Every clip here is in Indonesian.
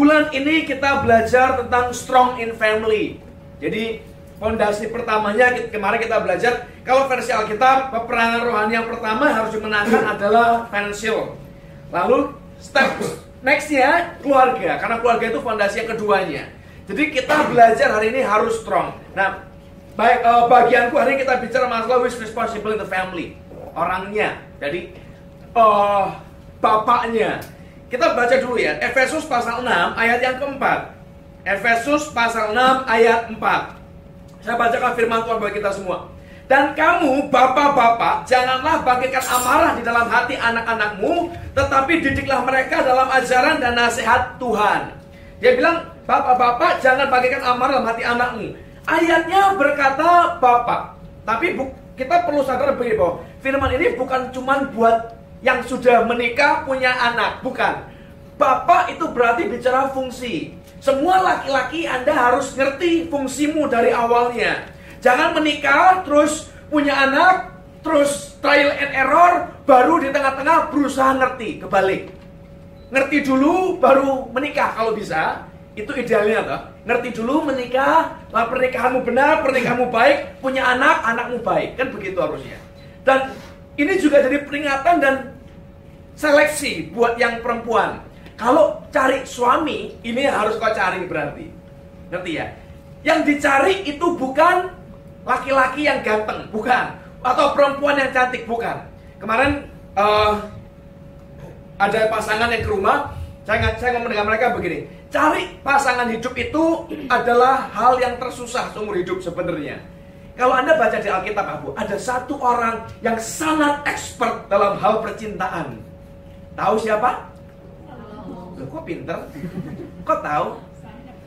bulan ini kita belajar tentang strong in family. Jadi fondasi pertamanya kemarin kita belajar kalau versi Alkitab peperangan rohani yang pertama harus dimenangkan adalah financial. Lalu step nextnya keluarga karena keluarga itu fondasi yang keduanya. Jadi kita belajar hari ini harus strong. Nah, baik uh, bagianku hari ini kita bicara masalah who is responsible in the family. Orangnya. Jadi uh, bapaknya. Kita baca dulu ya. Efesus pasal 6 ayat yang keempat. Efesus pasal 6 ayat 4. Saya bacakan firman Tuhan bagi kita semua. Dan kamu, bapak-bapak, janganlah bangkitkan amarah di dalam hati anak-anakmu, tetapi didiklah mereka dalam ajaran dan nasihat Tuhan. Dia bilang, bapak-bapak, jangan bangkitkan amarah dalam hati anakmu. Ayatnya berkata bapak, tapi kita perlu sadar begini bahwa firman ini bukan cuma buat yang sudah menikah punya anak, bukan. Bapak itu berarti bicara fungsi. Semua laki-laki Anda harus ngerti fungsimu dari awalnya. Jangan menikah terus punya anak, terus trial and error, baru di tengah-tengah berusaha ngerti, kebalik. Ngerti dulu baru menikah kalau bisa. Itu idealnya toh. Ngerti dulu menikah, pernikahanmu benar, pernikahanmu baik, punya anak, anakmu baik. Kan begitu harusnya. Dan ini juga jadi peringatan dan seleksi buat yang perempuan kalau cari suami, ini harus kau cari berarti. Ngerti ya? Yang dicari itu bukan laki-laki yang ganteng, bukan. Atau perempuan yang cantik, bukan. Kemarin uh, ada pasangan yang ke rumah, saya, saya ngomong dengan mereka begini. Cari pasangan hidup itu adalah hal yang tersusah seumur hidup sebenarnya. Kalau Anda baca di Alkitab, Abu, ada satu orang yang sangat expert dalam hal percintaan. Tahu siapa? Loh, kok pinter? Kok tahu?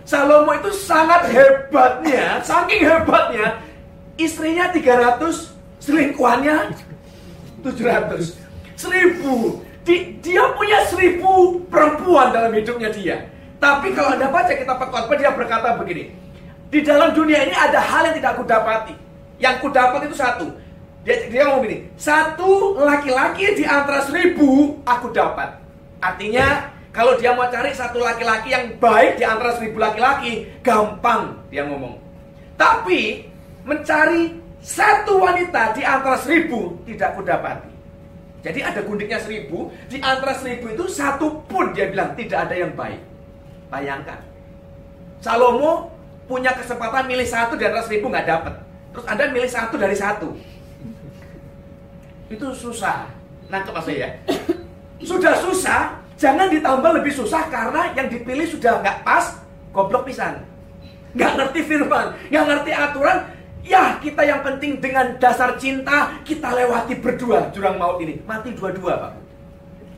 Salomo itu sangat hebatnya, saking hebatnya, istrinya 300, selingkuhannya 700. Seribu. Di, dia punya seribu perempuan dalam hidupnya dia. Tapi kalau Anda baca kitab khotbah dia berkata begini. Di dalam dunia ini ada hal yang tidak aku dapati. Yang ku dapat itu satu. Dia, dia ngomong begini. Satu laki-laki di antara seribu aku dapat. Artinya kalau dia mau cari satu laki-laki yang baik di antara seribu laki-laki, gampang dia ngomong. Tapi mencari satu wanita di antara seribu tidak kudapati. Jadi ada gundiknya seribu, di antara seribu itu satu pun dia bilang tidak ada yang baik. Bayangkan. Salomo punya kesempatan milih satu di antara seribu nggak dapat. Terus Anda milih satu dari satu. Itu susah. Nangkep maksudnya ya? Sudah susah, Jangan ditambah lebih susah karena yang dipilih sudah nggak pas, goblok pisan. Nggak ngerti firman, nggak ngerti aturan. Ya kita yang penting dengan dasar cinta kita lewati berdua jurang maut ini. Mati dua-dua pak.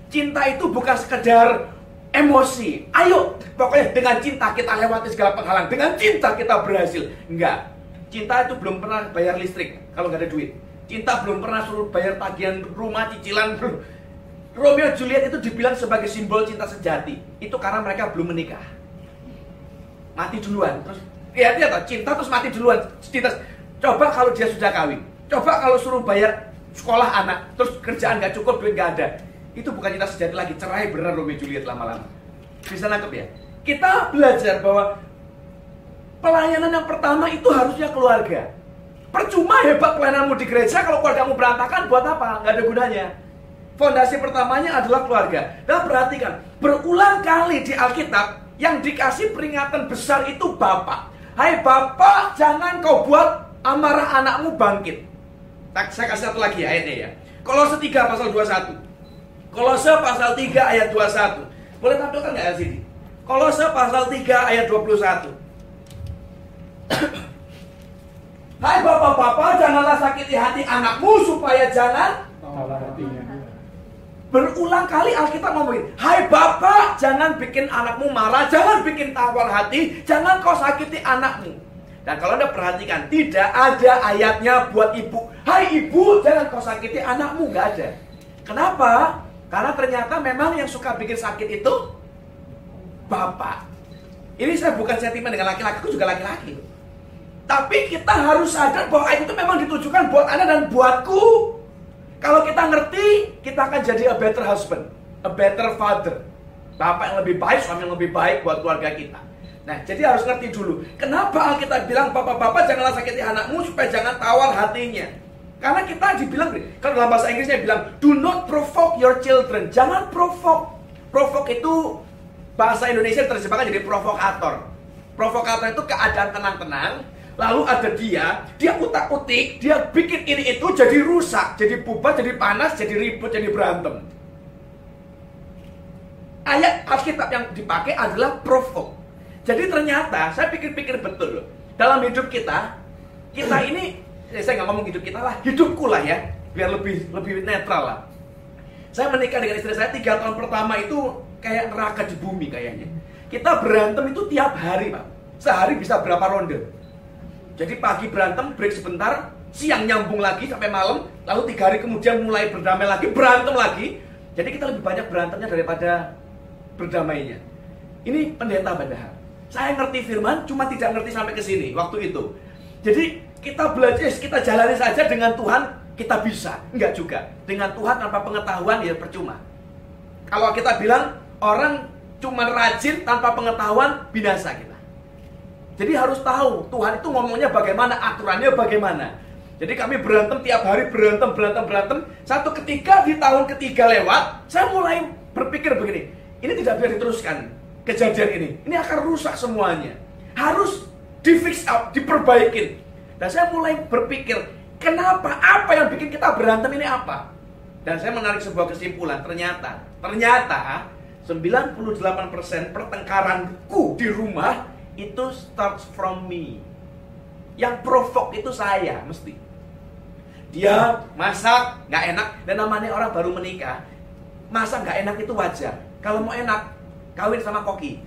Cinta itu bukan sekedar emosi. Ayo, pokoknya dengan cinta kita lewati segala penghalang. Dengan cinta kita berhasil. Enggak. Cinta itu belum pernah bayar listrik kalau nggak ada duit. Cinta belum pernah suruh bayar tagihan rumah, cicilan, Romeo Juliet itu dibilang sebagai simbol cinta sejati. Itu karena mereka belum menikah. Mati duluan. Terus ya tahu cinta terus mati duluan. Cinta. Coba kalau dia sudah kawin. Coba kalau suruh bayar sekolah anak, terus kerjaan gak cukup, duit gak ada. Itu bukan cinta sejati lagi, cerai benar Romeo Juliet lama-lama. Bisa nangkep ya? Kita belajar bahwa pelayanan yang pertama itu harusnya keluarga. Percuma hebat pelayananmu di gereja kalau keluargamu berantakan buat apa? Gak ada gunanya. Fondasi pertamanya adalah keluarga. Dan perhatikan, berulang kali di Alkitab yang dikasih peringatan besar itu bapak. Hai bapak, jangan kau buat amarah anakmu bangkit. Saya kasih satu lagi ayatnya ya. Kolose 3 pasal 21. Kolose pasal 3 ayat 21. Boleh tampilkan nggak sini? Kolose pasal 3 ayat 21. Hai bapak-bapak, janganlah sakiti hati anakmu supaya jangan Berulang kali Alkitab ngomongin, Hai Bapak, jangan bikin anakmu marah, jangan bikin tawar hati, jangan kau sakiti anakmu. Dan kalau Anda perhatikan, tidak ada ayatnya buat ibu. Hai ibu, jangan kau sakiti anakmu, nggak ada. Kenapa? Karena ternyata memang yang suka bikin sakit itu bapak. Ini saya bukan sentimen dengan laki-laki, aku juga laki-laki. Tapi kita harus sadar bahwa itu memang ditujukan buat Anda dan buatku. Kalau kita ngerti, kita akan jadi a better husband, a better father. Bapak yang lebih baik, suami yang lebih baik buat keluarga kita. Nah, jadi harus ngerti dulu. Kenapa kita bilang bapak-bapak janganlah sakiti anakmu supaya jangan tawar hatinya. Karena kita dibilang, kalau dalam bahasa Inggrisnya bilang, do not provoke your children. Jangan provoke. Provoke itu bahasa Indonesia terjemahkan jadi provokator. Provokator itu keadaan tenang-tenang, lalu ada dia, dia utak-utik, dia bikin ini itu jadi rusak, jadi bubar, jadi panas, jadi ribut, jadi berantem. Ayat Alkitab yang dipakai adalah provoke. Jadi ternyata saya pikir-pikir betul. Dalam hidup kita, kita ini ya saya nggak ngomong hidup kita lah, hidupku lah ya, biar lebih lebih netral lah. Saya menikah dengan istri saya tiga tahun pertama itu kayak neraka di bumi kayaknya. Kita berantem itu tiap hari pak, sehari bisa berapa ronde. Jadi pagi berantem, break sebentar, siang nyambung lagi sampai malam, lalu tiga hari kemudian mulai berdamai lagi, berantem lagi. Jadi kita lebih banyak berantemnya daripada berdamainya. Ini pendeta padahal. Saya ngerti firman, cuma tidak ngerti sampai ke sini waktu itu. Jadi kita belajar, kita jalani saja dengan Tuhan, kita bisa. Enggak juga. Dengan Tuhan tanpa pengetahuan ya percuma. Kalau kita bilang orang cuma rajin tanpa pengetahuan binasa kita. Jadi harus tahu Tuhan itu ngomongnya bagaimana, aturannya bagaimana. Jadi kami berantem tiap hari berantem berantem berantem. Satu ketika di tahun ketiga lewat, saya mulai berpikir begini, ini tidak bisa diteruskan kejadian ini. Ini akan rusak semuanya. Harus di fix up, diperbaikin. Dan saya mulai berpikir, kenapa? Apa yang bikin kita berantem ini apa? Dan saya menarik sebuah kesimpulan, ternyata, ternyata 98% pertengkaranku di rumah itu starts from me. Yang provoke itu saya, mesti. Dia masak, nggak enak, dan namanya orang baru menikah, masak nggak enak itu wajar. Kalau mau enak, kawin sama koki.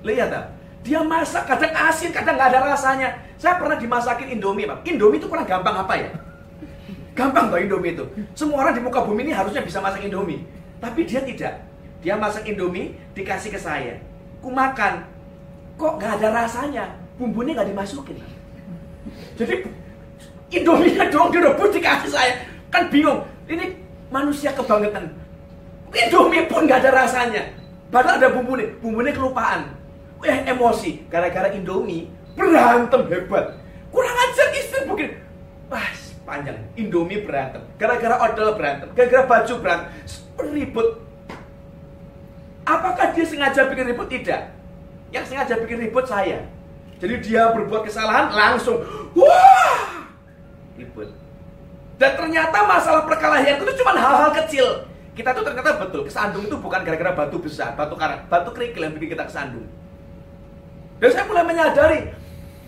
Lihat tak? Dia masak kadang asin, kadang nggak ada rasanya. Saya pernah dimasakin Indomie, Pak. Indomie itu kurang gampang apa ya? Gampang toh Indomie itu. Semua orang di muka bumi ini harusnya bisa masak Indomie. Tapi dia tidak. Dia masak Indomie, dikasih ke saya. Ku makan. Kok nggak ada rasanya? Bumbunya nggak dimasukin. Jadi Indomie-nya dong direbus dikasih saya. Kan bingung. Ini manusia kebangetan. Indomie pun nggak ada rasanya. Padahal ada bumbunya. Bumbunya kelupaan eh emosi. Gara-gara Indomie berantem hebat. Kurang ajar istri mungkin. Wah panjang. Indomie berantem. Gara-gara odol berantem. Gara-gara baju berantem. Ribut. Apakah dia sengaja bikin ribut? Tidak. Yang sengaja bikin ribut saya. Jadi dia berbuat kesalahan langsung. Wah! Ribut. Dan ternyata masalah perkelahian itu cuma hal-hal kecil. Kita tuh ternyata betul kesandung itu bukan gara-gara batu besar batu karang batu kerikil yang bikin kita kesandung dan saya mulai menyadari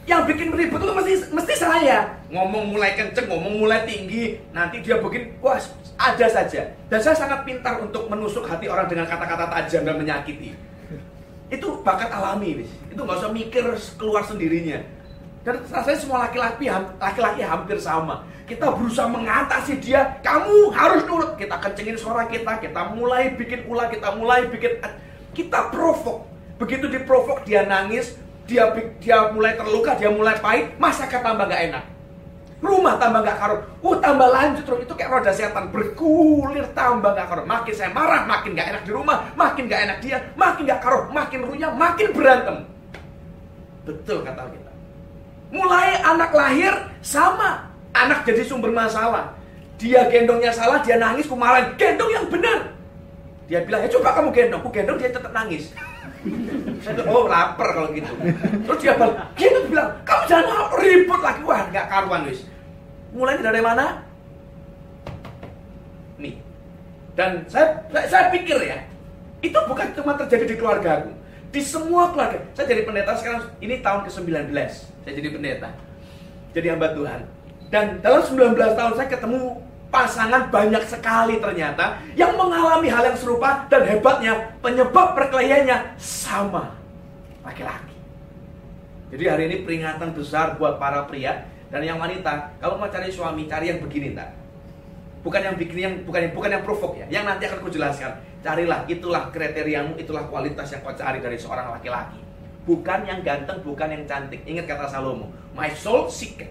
yang bikin ribut itu mesti mesti saya ngomong mulai kenceng, ngomong mulai tinggi, nanti dia bikin wah ada saja. Dan saya sangat pintar untuk menusuk hati orang dengan kata-kata tajam dan menyakiti. Itu bakat alami, bis. itu nggak usah mikir keluar sendirinya. Dan rasanya semua laki-laki laki-laki hampir sama. Kita berusaha mengatasi dia, kamu harus nurut. Kita kencengin suara kita, kita mulai bikin ulah, kita mulai bikin kita provok. Begitu diprovok dia nangis, dia dia mulai terluka, dia mulai pahit, masakan tambah gak enak. Rumah tambah gak karuan. Uh, tambah lanjut terus. Itu kayak roda setan. Bergulir tambah gak karuan. Makin saya marah, makin gak enak di rumah. Makin gak enak dia. Makin gak karuan. Makin runyam, makin berantem. Betul kata kita. Mulai anak lahir, sama. Anak jadi sumber masalah. Dia gendongnya salah, dia nangis, kumalahin. Gendong yang benar. Dia bilang, ya coba kamu gendong. Aku gendong, dia tetap nangis. Oh lapar kalau gitu. Terus dia bilang, gitu bilang, kamu jangan ribut lagi. Wah, nggak karuan wis. Mulai dari mana? Nih. Dan saya, saya, pikir ya, itu bukan cuma terjadi di keluarga aku. Di semua keluarga. Saya jadi pendeta sekarang, ini tahun ke-19. Saya jadi pendeta. Jadi hamba Tuhan. Dan dalam 19 tahun saya ketemu pasangan banyak sekali ternyata yang mengalami hal yang serupa dan hebatnya penyebab perkelahiannya sama laki-laki. Jadi hari ini peringatan besar buat para pria dan yang wanita, kalau mau cari suami cari yang begini tak. Bukan yang bikin yang bukan yang bukan yang provok ya, yang nanti akan kujelaskan. Carilah itulah kriteriamu, itulah kualitas yang kau cari dari seorang laki-laki. Bukan yang ganteng, bukan yang cantik. Ingat kata Salomo, my soul seek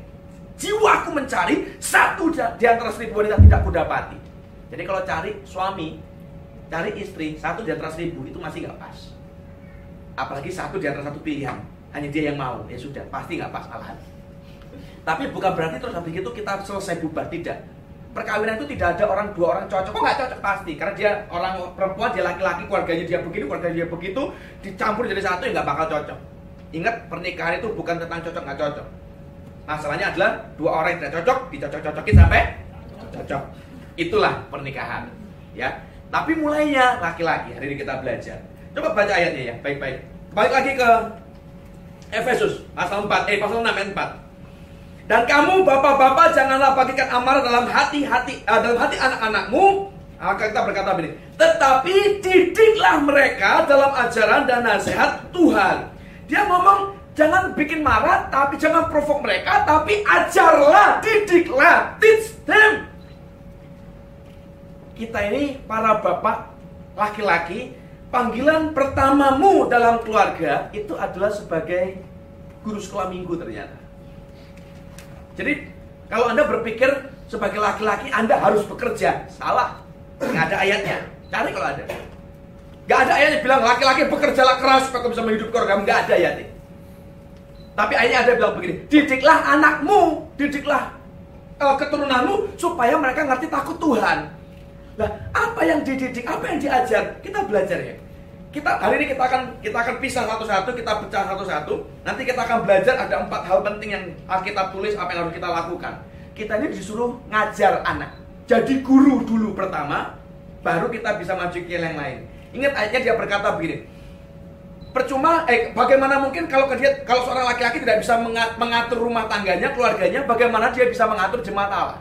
Jiwaku mencari satu di antara seribu wanita tidak kudapati. Jadi kalau cari suami, cari istri satu di antara seribu itu masih nggak pas. Apalagi satu di antara satu pilihan, hanya dia yang mau, ya sudah pasti nggak pas malahan. Tapi bukan berarti terus habis itu kita selesai bubar tidak. Perkawinan itu tidak ada orang dua orang cocok, kok nggak cocok pasti karena dia orang perempuan dia laki-laki keluarganya dia begini keluarganya dia begitu dicampur jadi satu ya nggak bakal cocok. Ingat pernikahan itu bukan tentang cocok nggak cocok. Masalahnya adalah dua orang yang tidak cocok dicocok-cocokin sampai cocok. Itulah pernikahan, ya. Tapi mulainya laki-laki. Hari ini kita belajar. Coba baca ayatnya ya, baik-baik. Balik lagi ke Efesus pasal 4, eh pasal 6 ayat 4. Dan kamu bapak-bapak janganlah bagikan amarah dalam hati-hati uh, dalam hati anak-anakmu. Maka kita berkata begini, tetapi didiklah mereka dalam ajaran dan nasihat Tuhan. Dia ngomong jangan bikin marah, tapi jangan provok mereka, tapi ajarlah, didiklah, teach them. Kita ini para bapak laki-laki, panggilan pertamamu dalam keluarga itu adalah sebagai guru sekolah minggu ternyata. Jadi kalau Anda berpikir sebagai laki-laki Anda harus bekerja, salah. Nggak ada ayatnya. Cari kalau ada. Nggak ada ayatnya bilang laki-laki bekerjalah keras supaya bisa menghidupi keluarga. Nggak ada ayatnya. Tapi ayatnya ada bilang begini, didiklah anakmu, didiklah uh, keturunanmu supaya mereka ngerti takut Tuhan. Nah, apa yang dididik, apa yang diajar? Kita belajar ya. Kita hari ini kita akan kita akan pisah satu-satu, kita pecah satu-satu. Nanti kita akan belajar ada empat hal penting yang Alkitab tulis apa yang harus kita lakukan. Kita ini disuruh ngajar anak. Jadi guru dulu pertama, baru kita bisa maju ke yang lain. Ingat ayatnya dia berkata begini. Percuma, eh bagaimana mungkin kalau dia kalau seorang laki-laki tidak bisa mengatur rumah tangganya, keluarganya, bagaimana dia bisa mengatur jemaat Allah?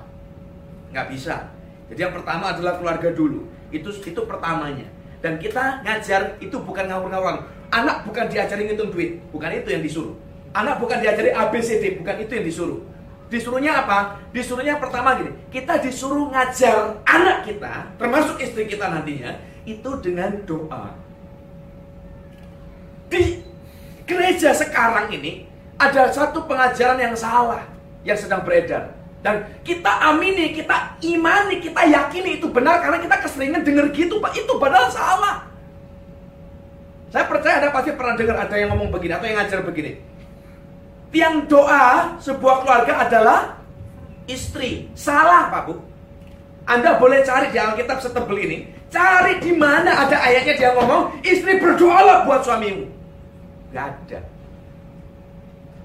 Nggak bisa. Jadi yang pertama adalah keluarga dulu. Itu itu pertamanya. Dan kita ngajar itu bukan ngawur-ngawuran. Anak bukan diajari ngitung duit, bukan itu yang disuruh. Anak bukan diajari ABCD, bukan itu yang disuruh. Disuruhnya apa? Disuruhnya pertama gini, kita disuruh ngajar anak kita, termasuk istri kita nantinya, itu dengan doa. Di gereja sekarang ini ada satu pengajaran yang salah yang sedang beredar. Dan kita amini, kita imani, kita yakini itu benar karena kita keseringan dengar gitu, Pak. Itu padahal salah. Saya percaya Anda pasti pernah dengar ada yang ngomong begini atau yang ngajar begini. Tiang doa sebuah keluarga adalah istri. Salah, Pak Bu. Anda boleh cari di Alkitab setebel ini. Cari di mana ada ayatnya dia ngomong, istri berdoalah buat suamimu. Gak ada.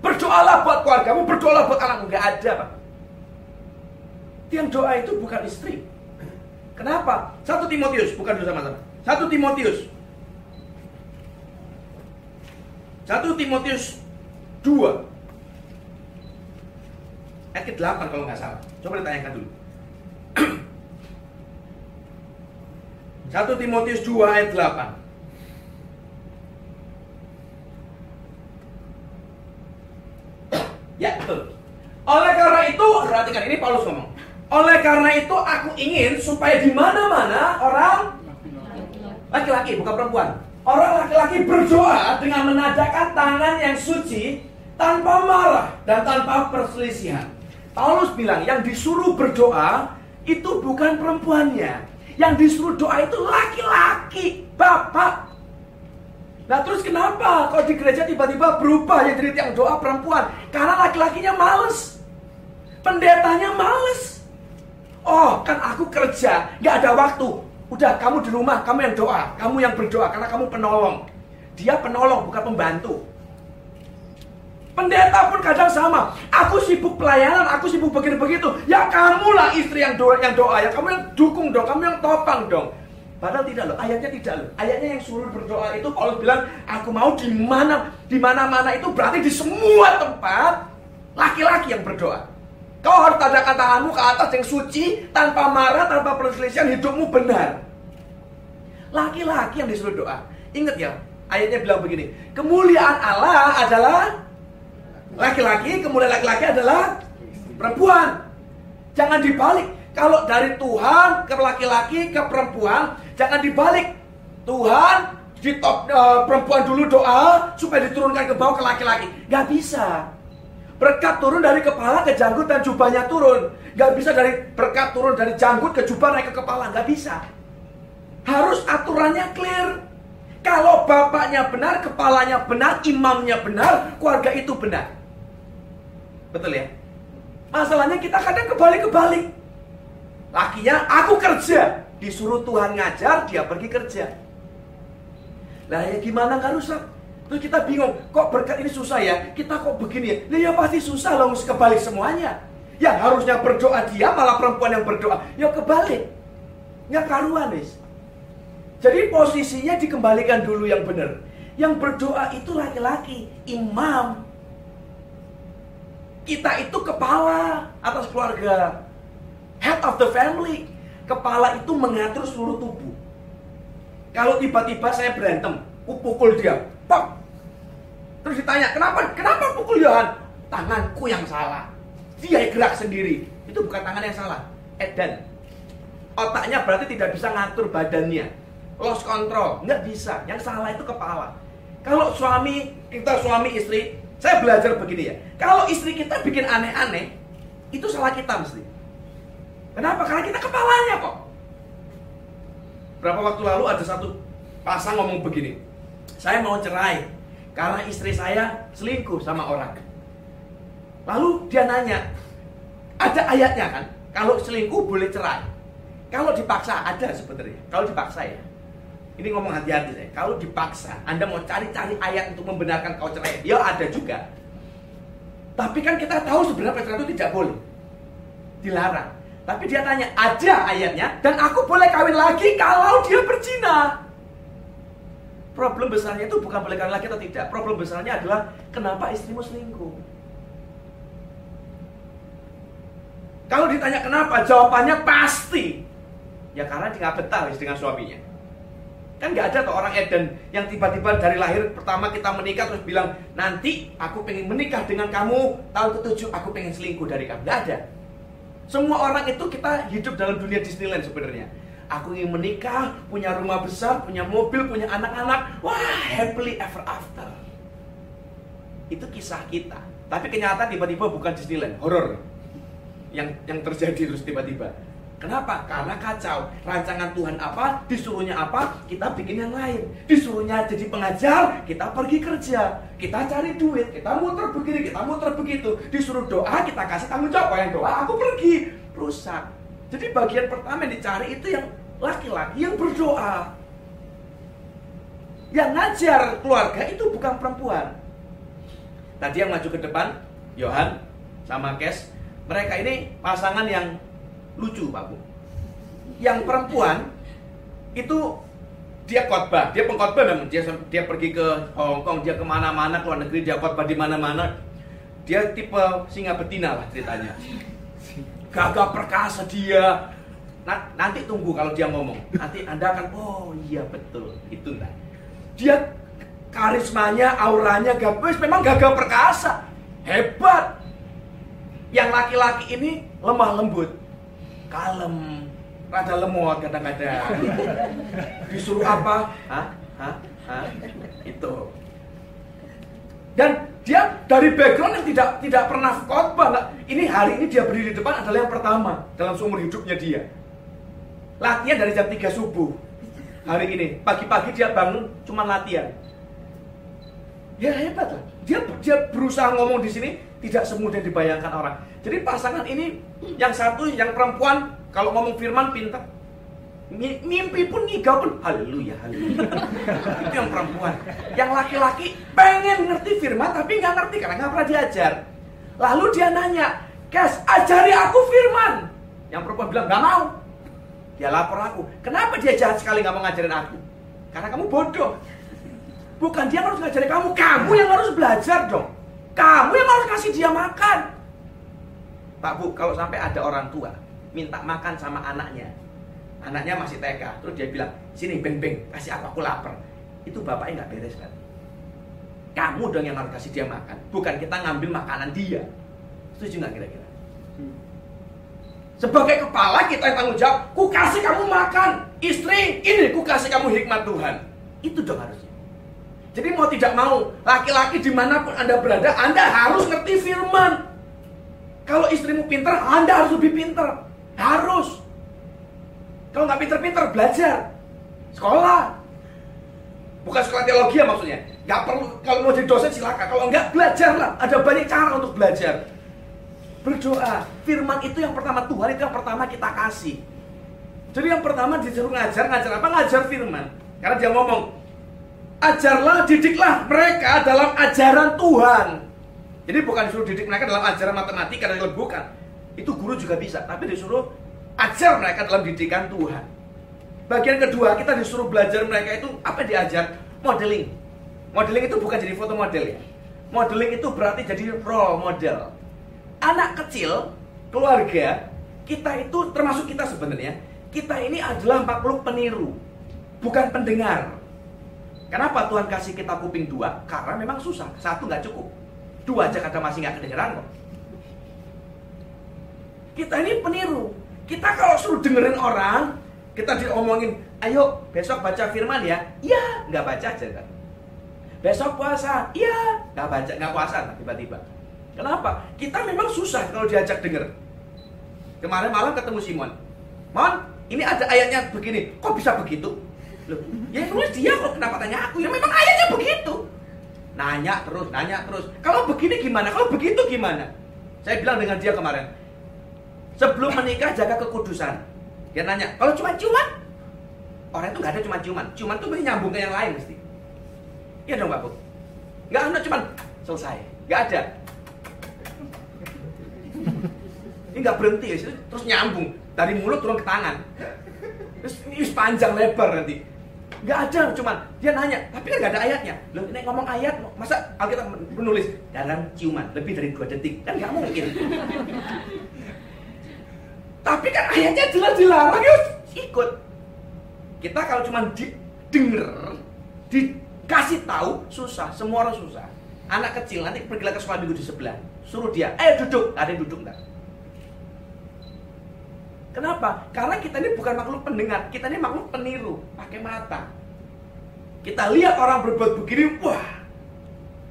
Berdoalah buat keluargamu, berdoalah buat anakmu. Gak ada, Pak. Yang doa itu bukan istri. Kenapa? Satu Timotius, bukan dulu sama-sama. Satu Timotius. Satu Timotius 2. Ayat ke-8 kalau nggak salah. Coba ditanyakan dulu. Satu Timotius 2 ayat 8. Ya, betul. Oleh karena itu, perhatikan ini Paulus ngomong. Oleh karena itu aku ingin supaya di mana-mana orang laki-laki bukan perempuan. Orang laki-laki berdoa dengan menadahkan tangan yang suci tanpa marah dan tanpa perselisihan. Paulus bilang yang disuruh berdoa itu bukan perempuannya. Yang disuruh doa itu laki-laki, bapak. Nah terus kenapa kalau di gereja tiba-tiba berubah ya jadi yang doa perempuan? Karena laki-lakinya males. Pendetanya males. Oh, kan aku kerja, nggak ada waktu. Udah, kamu di rumah, kamu yang doa, kamu yang berdoa karena kamu penolong. Dia penolong, bukan pembantu. Pendeta pun kadang sama. Aku sibuk pelayanan, aku sibuk begini begitu. Ya kamulah istri yang doa, yang doa, ya kamu yang dukung dong, kamu yang topang dong. Padahal tidak loh, ayatnya tidak loh. Ayatnya yang suruh berdoa itu Paulus bilang, aku mau di mana, di mana-mana itu berarti di semua tempat laki-laki yang berdoa. Kau harus tadakan tanganmu ke atas yang suci, tanpa marah, tanpa perselisihan, hidupmu benar. Laki-laki yang disuruh doa. Ingat ya, ayatnya bilang begini. Kemuliaan Allah adalah laki-laki, kemuliaan laki-laki adalah perempuan. Jangan dibalik. Kalau dari Tuhan ke laki-laki ke perempuan, jangan dibalik. Tuhan di top uh, perempuan dulu doa supaya diturunkan ke bawah ke laki-laki. Gak bisa. Berkat turun dari kepala ke janggut dan jubahnya turun. Gak bisa dari berkat turun dari janggut ke jubah naik ke kepala. Gak bisa. Harus aturannya clear. Kalau bapaknya benar, kepalanya benar, imamnya benar, keluarga itu benar. Betul ya? Masalahnya kita kadang kebalik-kebalik. Lakinya, aku kerja. Disuruh Tuhan ngajar, dia pergi kerja. Lah ya gimana nggak rusak? Terus kita bingung, kok berkat ini susah ya? Kita kok begini ya? Nah ya pasti susah loh, kebalik semuanya. Yang harusnya berdoa dia, malah perempuan yang berdoa. Ya kebalik. Nggak karuan, nih. Jadi posisinya dikembalikan dulu yang benar. Yang berdoa itu laki-laki, imam. Kita itu kepala atas keluarga. Head of the family. Kepala itu mengatur seluruh tubuh. Kalau tiba-tiba saya berantem, pukul dia, pop. Terus ditanya, kenapa? Kenapa pukul Yohan? Tanganku yang salah. Dia gerak sendiri. Itu bukan tangan yang salah. Edan. Otaknya berarti tidak bisa ngatur badannya lost control, nggak bisa. Yang salah itu kepala. Kalau suami kita suami istri, saya belajar begini ya. Kalau istri kita bikin aneh-aneh, itu salah kita mesti. Kenapa? Karena kita kepalanya kok. Berapa waktu lalu ada satu pasang ngomong begini. Saya mau cerai karena istri saya selingkuh sama orang. Lalu dia nanya, ada ayatnya kan? Kalau selingkuh boleh cerai. Kalau dipaksa ada sebenarnya. Kalau dipaksa ya. Ini ngomong hati-hati saya. Kalau dipaksa, Anda mau cari-cari ayat untuk membenarkan kau cerai, ya ada juga. Tapi kan kita tahu sebenarnya pacaran itu tidak boleh. Dilarang. Tapi dia tanya, ada ayatnya dan aku boleh kawin lagi kalau dia berzina. Problem besarnya itu bukan boleh kawin lagi atau tidak. Problem besarnya adalah kenapa istrimu selingkuh. Kalau ditanya kenapa, jawabannya pasti. Ya karena dia betah dengan suaminya. Kan nggak ada orang Eden yang tiba-tiba dari lahir pertama kita menikah terus bilang nanti aku pengen menikah dengan kamu tahun ketujuh aku pengen selingkuh dari kamu. Nggak ada. Semua orang itu kita hidup dalam dunia Disneyland sebenarnya. Aku ingin menikah, punya rumah besar, punya mobil, punya anak-anak. Wah, happily ever after. Itu kisah kita. Tapi kenyataan tiba-tiba bukan Disneyland, horor. Yang yang terjadi terus tiba-tiba. Kenapa? Karena kacau. Rancangan Tuhan apa, disuruhnya apa, kita bikin yang lain. Disuruhnya jadi pengajar, kita pergi kerja. Kita cari duit, kita muter begini, kita muter begitu. Disuruh doa, kita kasih tanggung jawab. Yang doa, aku pergi. Rusak. Jadi bagian pertama yang dicari itu yang laki-laki yang berdoa. Yang ngajar keluarga itu bukan perempuan. Tadi yang maju ke depan, Yohan sama Kes, mereka ini pasangan yang lucu Pak Bu. Yang perempuan itu dia khotbah, dia pengkhotbah memang dia dia pergi ke Hong Kong, dia ke mana-mana ke luar negeri, dia khotbah di mana-mana. Dia tipe singa betina lah ceritanya. Gagah perkasa dia. Nah, nanti tunggu kalau dia ngomong. Nanti Anda akan oh iya betul itu enggak. Dia karismanya, auranya gabus memang gagah perkasa. Hebat. Yang laki-laki ini lemah lembut kalem rada lemot kadang-kadang disuruh apa hah hah hah itu dan dia dari background yang tidak tidak pernah khotbah. Ini hari ini dia berdiri di depan adalah yang pertama dalam seumur hidupnya dia. Latihan dari jam 3 subuh hari ini. Pagi-pagi dia bangun cuma latihan. Ya hebat lah. Dia dia berusaha ngomong di sini tidak semudah dibayangkan orang. Jadi pasangan ini yang satu yang perempuan kalau ngomong firman pintar. Mimpi pun ngigau pun haleluya haleluya. Itu yang perempuan. Yang laki-laki pengen ngerti firman tapi nggak ngerti karena nggak pernah diajar. Lalu dia nanya, "Kes, ajari aku firman." Yang perempuan bilang nggak mau. Dia lapor aku. Kenapa dia jahat sekali nggak mau ngajarin aku? Karena kamu bodoh. Bukan dia harus ngajarin kamu, kamu yang harus belajar dong. Kamu yang harus kasih dia makan. Pak Bu, kalau sampai ada orang tua minta makan sama anaknya, anaknya masih TK, terus dia bilang, sini beng beng, kasih apa aku lapar. Itu bapaknya nggak beres kan? Kamu dong yang harus kasih dia makan, bukan kita ngambil makanan dia. Setuju nggak kira-kira? Sebagai kepala kita yang tanggung jawab, ku kasih kamu makan, istri, ini ku kasih kamu hikmat Tuhan. Itu dong harusnya. Jadi mau tidak mau, laki-laki di mana pun Anda berada, Anda harus ngerti firman. Kalau istrimu pinter, Anda harus lebih pinter. Harus. Kalau nggak pinter-pinter, belajar. Sekolah. Bukan sekolah teologi ya maksudnya. Nggak perlu, kalau mau jadi dosen silakan. Kalau enggak, belajarlah. Ada banyak cara untuk belajar. Berdoa. Firman itu yang pertama Tuhan, itu yang pertama kita kasih. Jadi yang pertama disuruh ngajar, ngajar apa? Ngajar firman. Karena dia ngomong, ajarlah, didiklah mereka dalam ajaran Tuhan. Jadi bukan disuruh didik mereka dalam ajaran matematika dan bukan. Itu guru juga bisa, tapi disuruh ajar mereka dalam didikan Tuhan. Bagian kedua, kita disuruh belajar mereka itu apa diajar? Modeling. Modeling itu bukan jadi foto model ya. Modeling itu berarti jadi role model. Anak kecil, keluarga, kita itu termasuk kita sebenarnya, kita ini adalah makhluk peniru, bukan pendengar. Kenapa Tuhan kasih kita kuping dua? Karena memang susah, satu nggak cukup. Dua aja kata masih nggak kedengeran kok. Kita ini peniru. Kita kalau suruh dengerin orang, kita diomongin, ayo besok baca firman ya. Iya, nggak baca aja kan. Besok puasa, iya, nggak baca, nggak puasa tiba-tiba. Kenapa? Kita memang susah kalau diajak denger. Kemarin malam ketemu Simon. Mon, ini ada ayatnya begini. Kok bisa begitu? Loh, ya nulis dia kok kenapa tanya aku? Ya memang ayatnya begitu. Nanya terus, nanya terus. Kalau begini gimana? Kalau begitu gimana? Saya bilang dengan dia kemarin, Sebelum menikah jaga kekudusan. Dia nanya, kalau cuma ciuman? Orang itu nggak ada cuma ciuman. Ciuman tuh nyambung ke yang lain mesti. Iya dong Pak Bu. Nggak ada cuma selesai. Nggak ada. Ini nggak berhenti ya, terus nyambung dari mulut turun ke tangan. Terus ini panjang lebar nanti. Nggak ada cuman dia nanya, tapi kan nggak ada ayatnya. Loh, ini ngomong ayat, masa Alkitab menulis dalam ciuman lebih dari dua detik kan nggak mungkin. Tapi kan ayatnya jelas dilarang yuk ikut. Kita kalau cuma di, denger, dikasih tahu susah, semua orang susah. Anak kecil nanti pergi ke sekolah minggu di sebelah, suruh dia, eh duduk, ada yang duduk enggak? Kenapa? Karena kita ini bukan makhluk pendengar, kita ini makhluk peniru, pakai mata. Kita lihat orang berbuat begini, wah,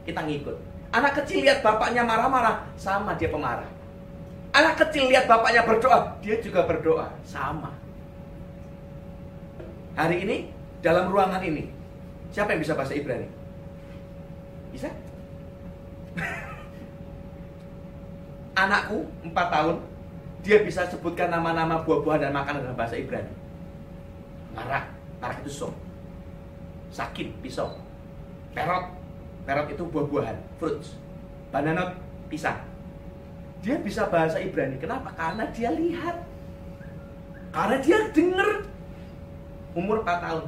kita ngikut. Anak kecil lihat bapaknya marah-marah, sama dia pemarah. Anak kecil lihat bapaknya berdoa, dia juga berdoa. Sama. Hari ini, dalam ruangan ini, siapa yang bisa bahasa Ibrani? Bisa? Anakku, 4 tahun, dia bisa sebutkan nama-nama buah-buahan dan makanan dalam bahasa Ibrani. Marak, marak itu sop. Sakit, pisau. Perot, perot itu buah-buahan, fruits. Banana, pisang dia bisa bahasa Ibrani. Kenapa? Karena dia lihat. Karena dia dengar. Umur 4 tahun.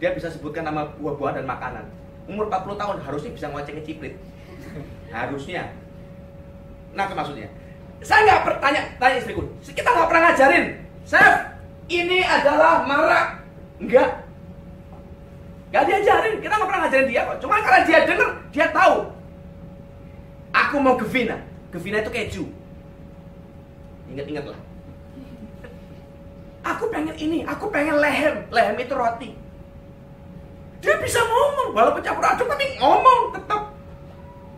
Dia bisa sebutkan nama buah-buahan dan makanan. Umur 40 tahun harusnya bisa ngoceng ciprit. Harusnya. Nah, itu maksudnya. Saya nggak bertanya, tanya istriku. Kita nggak pernah ngajarin. Chef, ini adalah marak. Enggak. Gak diajarin, kita nggak pernah ngajarin dia kok. Cuma karena dia dengar, dia tahu. Aku mau ke Vina. Gevina itu keju. Ingat-ingat lah. Aku pengen ini, aku pengen lehem. Lehem itu roti. Dia bisa ngomong, walaupun campur aduk tapi ngomong tetap.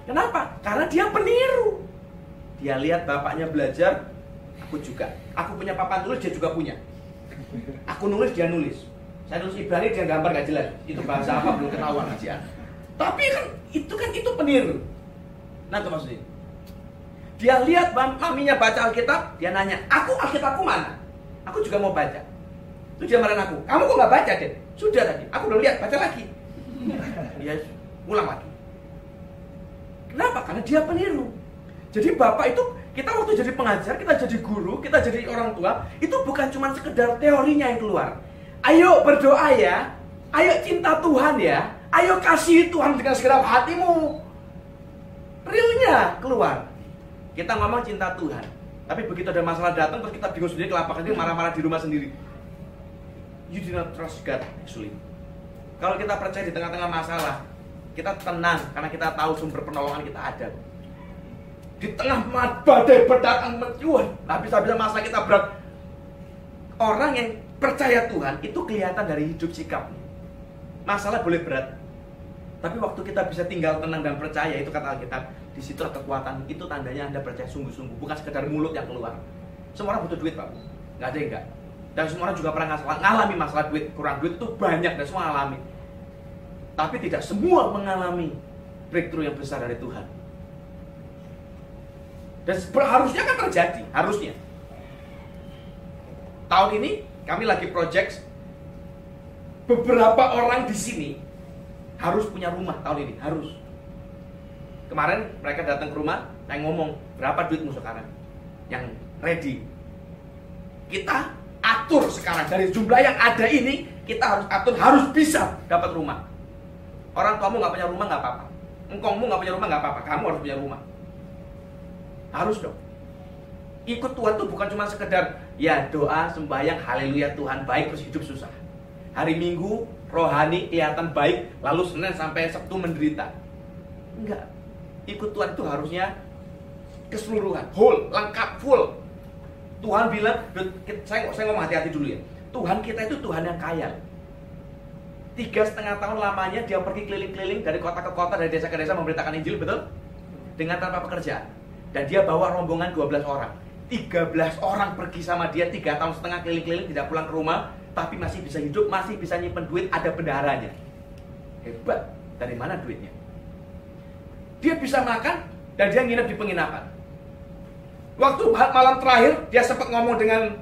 Kenapa? Karena dia peniru. Dia lihat bapaknya belajar, aku juga. Aku punya papan tulis, dia juga punya. Aku nulis, dia nulis. Saya nulis Ibrani, dia gambar gak jelas. Itu bahasa apa belum ketahuan aja. Tapi kan itu kan itu peniru. Nah itu maksudnya. Dia lihat maminya baca Alkitab, dia nanya, aku Alkitabku mana? Aku juga mau baca. Itu dia marah aku, kamu kok nggak baca deh? Sudah tadi, aku belum lihat, baca lagi. Dia ulang lagi. Kenapa? Karena dia peniru. Jadi bapak itu kita waktu jadi pengajar, kita jadi guru, kita jadi orang tua, itu bukan cuma sekedar teorinya yang keluar. Ayo berdoa ya, ayo cinta Tuhan ya, ayo kasih Tuhan dengan segenap hatimu. Realnya keluar. Kita ngomong cinta Tuhan. Tapi begitu ada masalah datang terus kita bingung sendiri kelapakan itu marah-marah di rumah sendiri. You do not trust God actually. Kalau kita percaya di tengah-tengah masalah, kita tenang karena kita tahu sumber penolongan kita ada. Di tengah badai berdatang mencuat, bisa-bisa masalah kita berat. Orang yang percaya Tuhan itu kelihatan dari hidup sikapnya. Masalah boleh berat, tapi waktu kita bisa tinggal tenang dan percaya itu kata Alkitab, di situ kekuatan itu tandanya anda percaya sungguh-sungguh bukan sekedar mulut yang keluar semua orang butuh duit pak nggak ada yang enggak Dan semua orang juga pernah ngalami masalah duit, kurang duit itu banyak dan semua alami. Tapi tidak semua mengalami breakthrough yang besar dari Tuhan. Dan harusnya kan terjadi, harusnya. Tahun ini kami lagi project beberapa orang di sini harus punya rumah tahun ini, harus. Kemarin mereka datang ke rumah, saya ngomong, berapa duitmu sekarang? Yang ready. Kita atur sekarang dari jumlah yang ada ini, kita harus atur, harus bisa dapat rumah. Orang tuamu nggak punya rumah nggak apa-apa. Engkongmu nggak punya rumah nggak apa-apa, kamu harus punya rumah. Harus dong. Ikut Tuhan tuh bukan cuma sekedar ya doa, sembahyang, haleluya Tuhan baik terus hidup susah. Hari Minggu rohani kelihatan baik, lalu Senin sampai Sabtu menderita. Enggak ikut Tuhan itu harusnya keseluruhan, whole, lengkap, full. Tuhan bilang, saya, saya ngomong hati-hati dulu ya. Tuhan kita itu Tuhan yang kaya. Tiga setengah tahun lamanya dia pergi keliling-keliling dari kota ke kota, dari desa ke desa memberitakan Injil, betul? Dengan tanpa pekerjaan. Dan dia bawa rombongan 12 orang. 13 orang pergi sama dia, tiga tahun setengah keliling-keliling, tidak pulang ke rumah, tapi masih bisa hidup, masih bisa nyimpen duit, ada bendaharanya. Hebat. Dari mana duitnya? Dia bisa makan dan dia nginep di penginapan. Waktu malam terakhir dia sempat ngomong dengan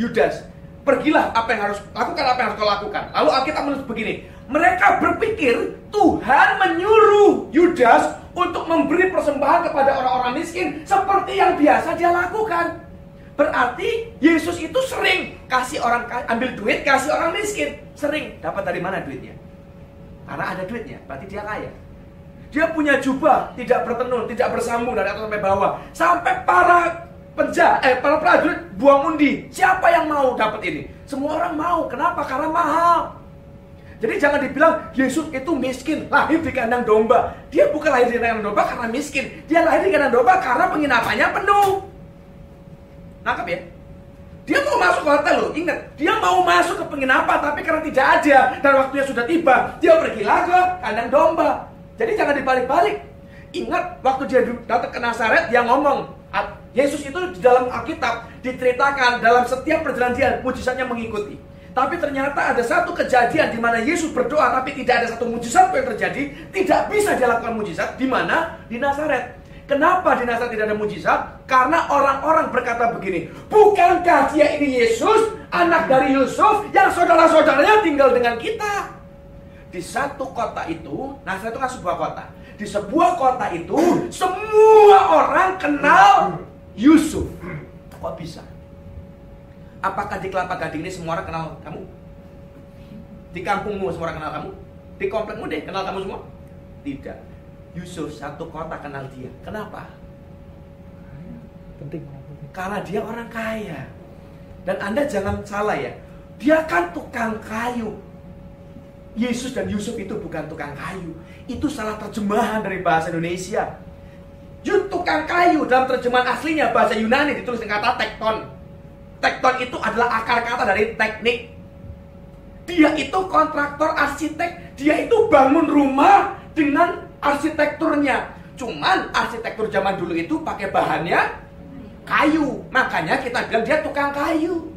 Yudas, pergilah apa yang harus lakukan apa yang harus kau lakukan. Lalu Alkitab menulis begini, mereka berpikir Tuhan menyuruh Yudas untuk memberi persembahan kepada orang-orang miskin seperti yang biasa dia lakukan. Berarti Yesus itu sering kasih orang ambil duit kasih orang miskin, sering dapat dari mana duitnya? Karena ada duitnya, berarti dia kaya. Dia punya jubah, tidak bertenun, tidak bersambung dari atas sampai bawah. Sampai para penjahat, eh para prajurit buang undi. Siapa yang mau dapat ini? Semua orang mau. Kenapa? Karena mahal. Jadi jangan dibilang Yesus itu miskin, lahir di kandang domba. Dia bukan lahir di kandang domba karena miskin. Dia lahir di kandang domba karena penginapannya penuh. Nangkep ya? Dia mau masuk ke hotel loh, ingat, dia mau masuk ke penginapan tapi karena tidak ada dan waktunya sudah tiba, dia pergi lagi ke kandang domba. Jadi jangan dibalik-balik. Ingat waktu dia datang ke Nazaret dia ngomong, Yesus itu di dalam Alkitab diceritakan dalam setiap perjalanan mujizatnya mengikuti. Tapi ternyata ada satu kejadian di mana Yesus berdoa tapi tidak ada satu mujizat yang terjadi, tidak bisa dilakukan mujizat di mana di Nazaret. Kenapa di Nazaret tidak ada mujizat? Karena orang-orang berkata begini, bukankah dia ini Yesus, anak dari Yusuf yang saudara-saudaranya tinggal dengan kita? Di satu kota itu, Nazaret itu kan sebuah kota. Di sebuah kota itu, semua orang kenal Yusuf. Kok bisa? Apakah di Kelapa Gading ini semua orang kenal kamu? Di kampungmu semua orang kenal kamu? Di komplekmu deh kenal kamu semua? Tidak. Yusuf satu kota kenal dia. Kenapa? Penting. Karena dia orang kaya. Dan Anda jangan salah ya. Dia kan tukang kayu. Yesus dan Yusuf itu bukan tukang kayu. Itu salah terjemahan dari bahasa Indonesia. Yud tukang kayu dalam terjemahan aslinya bahasa Yunani ditulis dengan kata tekton. Tekton itu adalah akar kata dari teknik. Dia itu kontraktor arsitek. Dia itu bangun rumah dengan arsitekturnya. Cuman arsitektur zaman dulu itu pakai bahannya kayu. Makanya kita bilang dia tukang kayu.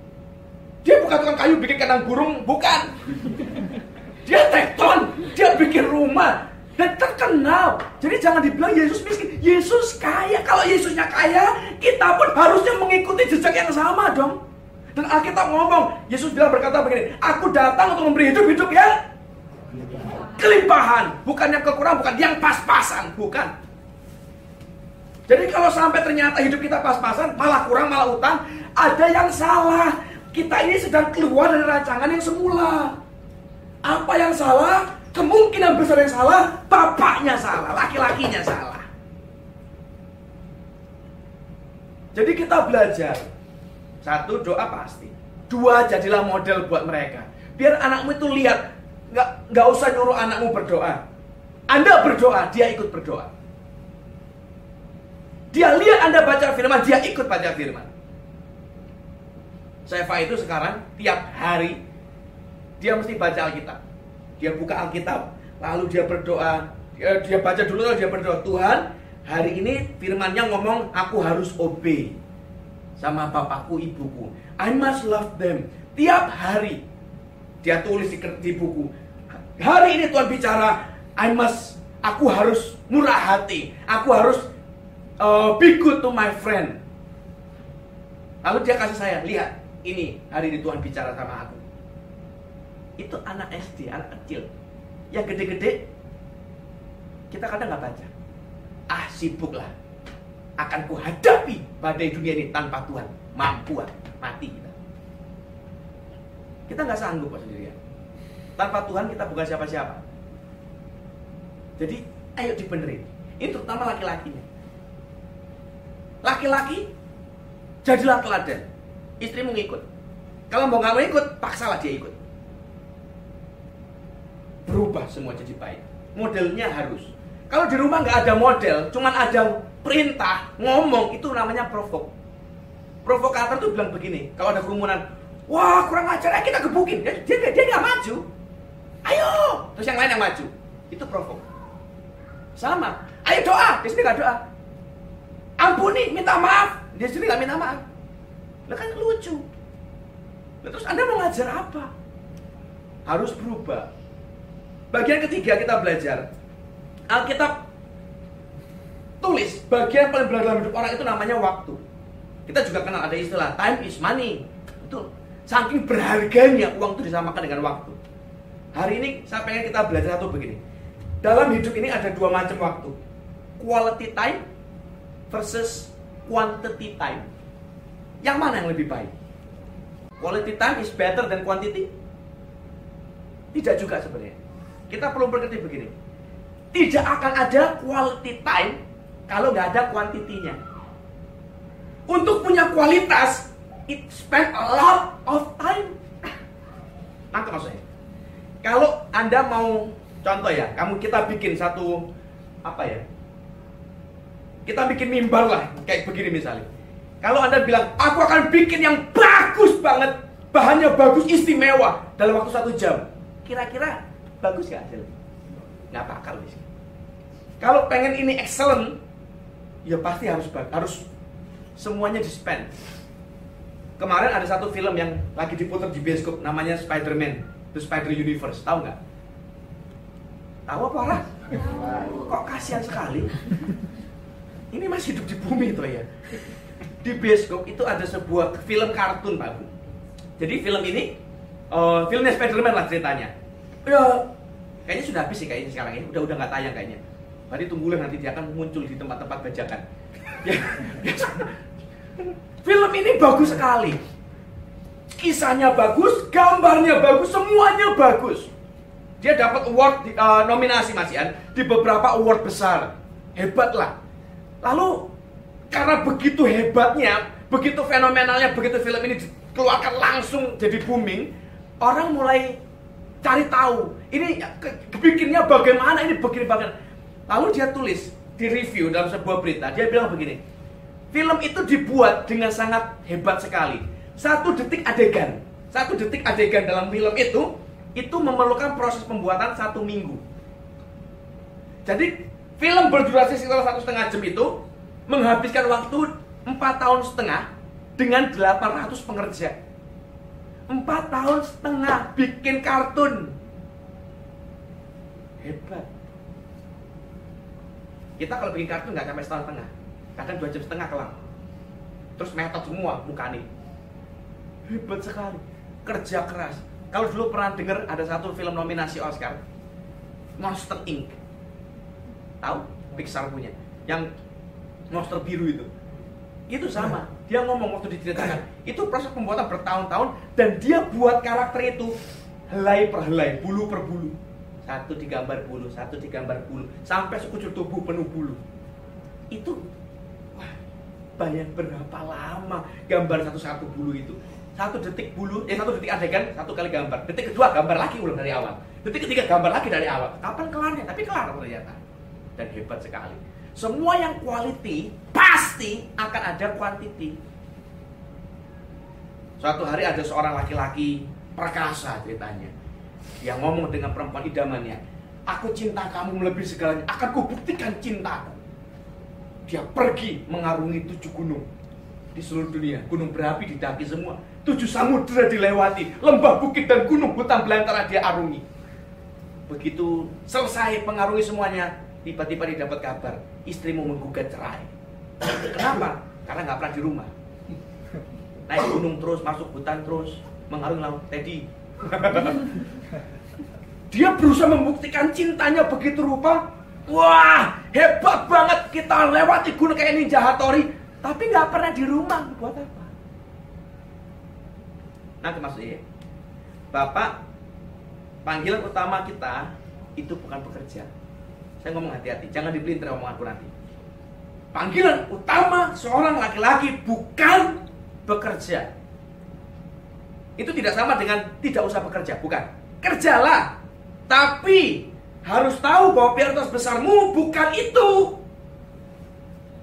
Dia bukan tukang kayu bikin kandang burung, bukan. Dia tekton, dia bikin rumah dan terkenal. Jadi jangan dibilang Yesus miskin. Yesus kaya. Kalau Yesusnya kaya, kita pun harusnya mengikuti jejak yang sama dong. Dan Alkitab ngomong, Yesus bilang berkata begini, Aku datang untuk memberi hidup hidup yang kelimpahan, bukan yang kekurangan, bukan yang pas-pasan, bukan. Jadi kalau sampai ternyata hidup kita pas-pasan, malah kurang, malah utang, ada yang salah. Kita ini sedang keluar dari rancangan yang semula. Apa yang salah? Kemungkinan besar yang salah, bapaknya salah, laki-lakinya salah. Jadi kita belajar. Satu, doa pasti. Dua, jadilah model buat mereka. Biar anakmu itu lihat, nggak nggak usah nyuruh anakmu berdoa. Anda berdoa, dia ikut berdoa. Dia lihat Anda baca firman, dia ikut baca firman. Saya itu sekarang tiap hari dia mesti baca Alkitab. Dia buka Alkitab, lalu dia berdoa. Dia, dia baca dulu lalu dia berdoa, Tuhan, hari ini firmannya ngomong aku harus obey. sama bapakku ibuku. I must love them. Tiap hari dia tulis di, di buku. Hari ini Tuhan bicara, I must, aku harus murah hati. Aku harus uh, be good to my friend. Lalu dia kasih saya, lihat, ini hari ini Tuhan bicara sama aku. Itu anak SD, anak kecil. Yang gede-gede, kita kadang nggak baca. Ah, sibuklah. Akan kuhadapi badai dunia ini tanpa Tuhan. Mampu, mati kita. Kita nggak sanggup kok sendirian. Tanpa Tuhan kita bukan siapa-siapa. Jadi, ayo dibenerin. Ini terutama laki-lakinya. Laki-laki, jadilah teladan. Istrimu ngikut. Kalau mau nggak mau ikut, paksalah dia ikut. Berubah semua jadi baik. Modelnya harus. Kalau di rumah nggak ada model, cuman ada perintah, ngomong, itu namanya provok. Provokator tuh bilang begini, kalau ada kerumunan, wah kurang ajar, eh, kita gebukin. Dia dia dia nggak maju. Ayo, terus yang lain yang maju. Itu provok. Sama, ayo doa, dia sendiri nggak doa. Ampuni, minta maaf, dia sendiri nggak minta maaf. Lah kan lucu. Lah terus Anda mau ngajar apa? Harus berubah. Bagian ketiga kita belajar. Alkitab tulis bagian paling berharga dalam hidup orang itu namanya waktu. Kita juga kenal ada istilah time is money. Betul. Saking berharganya uang itu disamakan dengan waktu. Hari ini saya pengen kita belajar satu begini. Dalam hidup ini ada dua macam waktu. Quality time versus quantity time. Yang mana yang lebih baik? Quality time is better than quantity? Tidak juga sebenarnya. Kita perlu berarti begini. Tidak akan ada quality time kalau nggak ada kuantitinya. Untuk punya kualitas, it spend a lot of time. Nangkep maksudnya? Kalau Anda mau contoh ya, kamu kita bikin satu apa ya? Kita bikin mimbar lah, kayak begini misalnya. Kalau Anda bilang, aku akan bikin yang bagus banget, bahannya bagus, istimewa dalam waktu satu jam. Kira-kira bagus gak hasilnya? Nggak bakal bisa. Kalau pengen ini excellent, ya pasti harus harus semuanya di spend. Kemarin ada satu film yang lagi diputar di bioskop namanya Spider-Man, The Spider Universe. Tahu nggak? Tahu apa orang? Kok kasihan sekali? Ini masih hidup di bumi tuh ya. Di bioskop itu ada sebuah film kartun, Pak. Jadi film ini uh, filmnya Spider-Man lah ceritanya. Ya, kayaknya sudah habis sih kayaknya sekarang ini. Udah udah nggak tayang kayaknya. Berarti tunggulah nanti dia akan muncul di tempat-tempat bajakan. Ya, film ini bagus sekali. Kisahnya bagus, gambarnya bagus, semuanya bagus. Dia dapat award di, uh, nominasi Mas Ian di beberapa award besar. Hebat lah. Lalu karena begitu hebatnya, begitu fenomenalnya, begitu film ini dikeluarkan langsung jadi booming, orang mulai cari tahu. Ini bikinnya bagaimana, ini begini bagaimana. Lalu dia tulis di review dalam sebuah berita, dia bilang begini, film itu dibuat dengan sangat hebat sekali. Satu detik adegan, satu detik adegan dalam film itu itu memerlukan proses pembuatan satu minggu. Jadi film berdurasi sekitar satu setengah jam itu menghabiskan waktu empat tahun setengah dengan 800 pengerja. Empat tahun setengah bikin kartun. Hebat. Kita kalau bikin kartun nggak sampai setahun setengah. Kadang dua jam setengah kelar. Terus metode semua muka nih. Hebat sekali. Kerja keras kalau dulu pernah dengar ada satu film nominasi Oscar, Monster Inc. Tahu? Pixar punya. Yang monster biru itu. Itu sama. Dia ngomong waktu diceritakan. Itu proses pembuatan bertahun-tahun dan dia buat karakter itu helai per helai, bulu per bulu. Satu digambar bulu, satu digambar bulu, sampai sekujur tubuh penuh bulu. Itu wah, bayang berapa lama gambar satu-satu bulu itu satu detik bulu, eh satu detik adegan, satu kali gambar. Detik kedua gambar lagi ulang dari awal. Detik ketiga gambar lagi dari awal. Kapan kelarnya? Tapi kelar ternyata. Dan hebat sekali. Semua yang quality pasti akan ada quantity. Suatu hari ada seorang laki-laki perkasa ceritanya. Yang ngomong dengan perempuan idamannya. Aku cinta kamu melebihi segalanya. Akan kubuktikan cintaku. Dia pergi mengarungi tujuh gunung di seluruh dunia. Gunung berapi didaki semua. Tujuh samudera dilewati. Lembah, bukit, dan gunung hutan belantara dia arungi. Begitu selesai pengarungi semuanya, tiba-tiba dia dapat kabar. Istrimu menggugat cerai. Kenapa? Karena nggak pernah di rumah. Naik gunung terus, masuk hutan terus, mengarungi laut. Teddy. dia berusaha membuktikan cintanya begitu rupa. Wah, hebat banget kita lewati gunung kayak ninja Hattori tapi nggak pernah di rumah, buat apa? Nanti maksudnya, Bapak, panggilan utama kita itu bukan bekerja. Saya ngomong hati-hati, jangan dipelintir omonganku nanti. Panggilan utama seorang laki-laki bukan bekerja. Itu tidak sama dengan tidak usah bekerja, bukan. Kerjalah, tapi harus tahu bahwa prioritas besarmu bukan itu.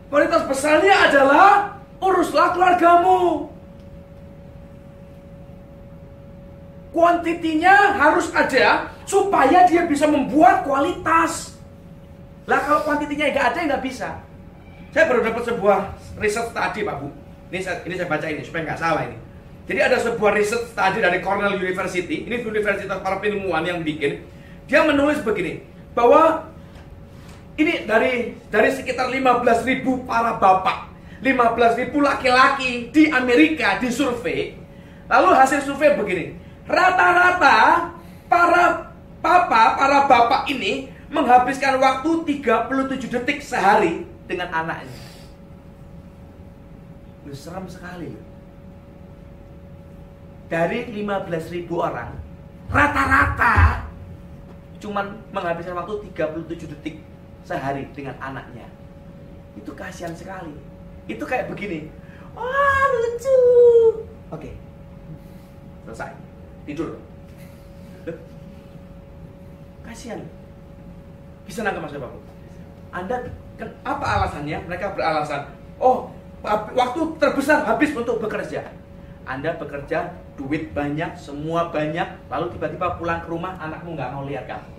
Prioritas besarnya adalah uruslah keluargamu. Kuantitinya harus ada supaya dia bisa membuat kualitas. Lah kalau kuantitinya nggak ada nggak bisa. Saya baru dapat sebuah riset tadi Pak Bu. Ini saya, ini saya baca ini supaya nggak salah ini. Jadi ada sebuah riset tadi dari Cornell University. Ini universitas para ilmuwan yang bikin. Dia menulis begini bahwa ini dari dari sekitar 15.000 para bapak, 15.000 laki-laki di Amerika disurvei. Lalu hasil survei begini. Rata-rata para papa, para bapak ini menghabiskan waktu 37 detik sehari dengan anaknya. Lu seram sekali. Dari 15.000 orang, rata-rata cuman menghabiskan waktu 37 detik sehari dengan anaknya. Itu kasihan sekali. Itu kayak begini. Wah, lucu. Oke. Selesai. Tidur. Kasihan. Bisa nangkep Mas Bapak? Anda apa alasannya? Mereka beralasan, "Oh, waktu terbesar habis untuk bekerja." Anda bekerja, duit banyak, semua banyak, lalu tiba-tiba pulang ke rumah, anakmu nggak mau lihat kamu.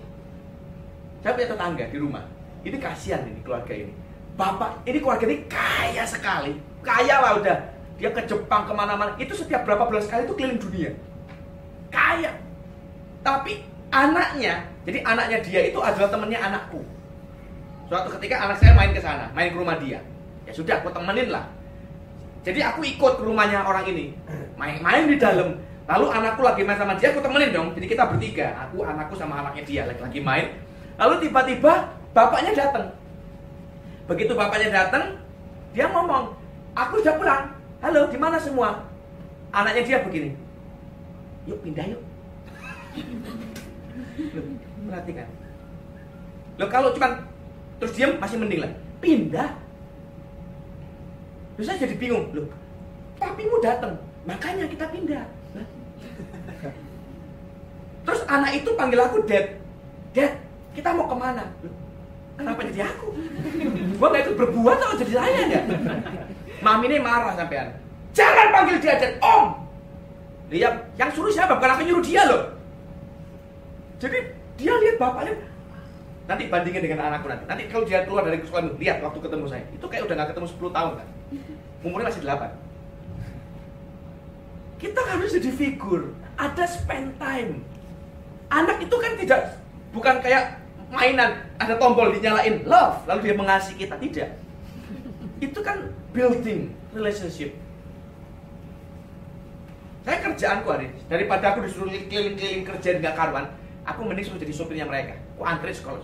Saya punya tetangga di rumah, ini kasihan ini keluarga ini. Bapak, ini keluarga ini kaya sekali. Kaya lah udah. Dia ke Jepang ke mana-mana. Itu setiap berapa bulan sekali itu keliling dunia. Kaya. Tapi anaknya, jadi anaknya dia itu adalah temennya anakku. Suatu ketika anak saya main ke sana, main ke rumah dia. Ya sudah, aku temenin lah. Jadi aku ikut ke rumahnya orang ini. Main-main di dalam. Lalu anakku lagi main sama dia, aku temenin dong. Jadi kita bertiga, aku, anakku sama anaknya dia lagi, lagi main. Lalu tiba-tiba Bapaknya datang. Begitu bapaknya datang, dia ngomong, aku sudah pulang. Halo, di mana semua? Anaknya dia begini. Yuk pindah yuk. Perhatikan. Loh kalau cuma terus diam masih mending lah. Pindah. Terus saya jadi bingung. Loh, papimu datang, makanya kita pindah. Terus anak itu panggil aku Dad. Dad, kita mau ke mana? Loh, Kenapa jadi aku? Gua gak ikut berbuat atau jadi saya ya? Mami ini marah sampean. Jangan panggil dia dan om. Lihat, yang suruh siapa? Bukan aku nyuruh dia loh. Jadi dia lihat bapaknya. Nanti bandingin dengan anakku nanti. Nanti kalau dia keluar dari sekolah, lihat waktu ketemu saya. Itu kayak udah gak ketemu 10 tahun kan. Umurnya masih 8. Kita harus jadi figur. Ada spend time. Anak itu kan tidak bukan kayak mainan ada tombol dinyalain love lalu dia mengasihi kita tidak itu kan building relationship saya kerjaanku hari daripada aku disuruh keliling-keliling kerja nggak karuan aku mending suruh jadi sopirnya mereka. Aku antri sekolah.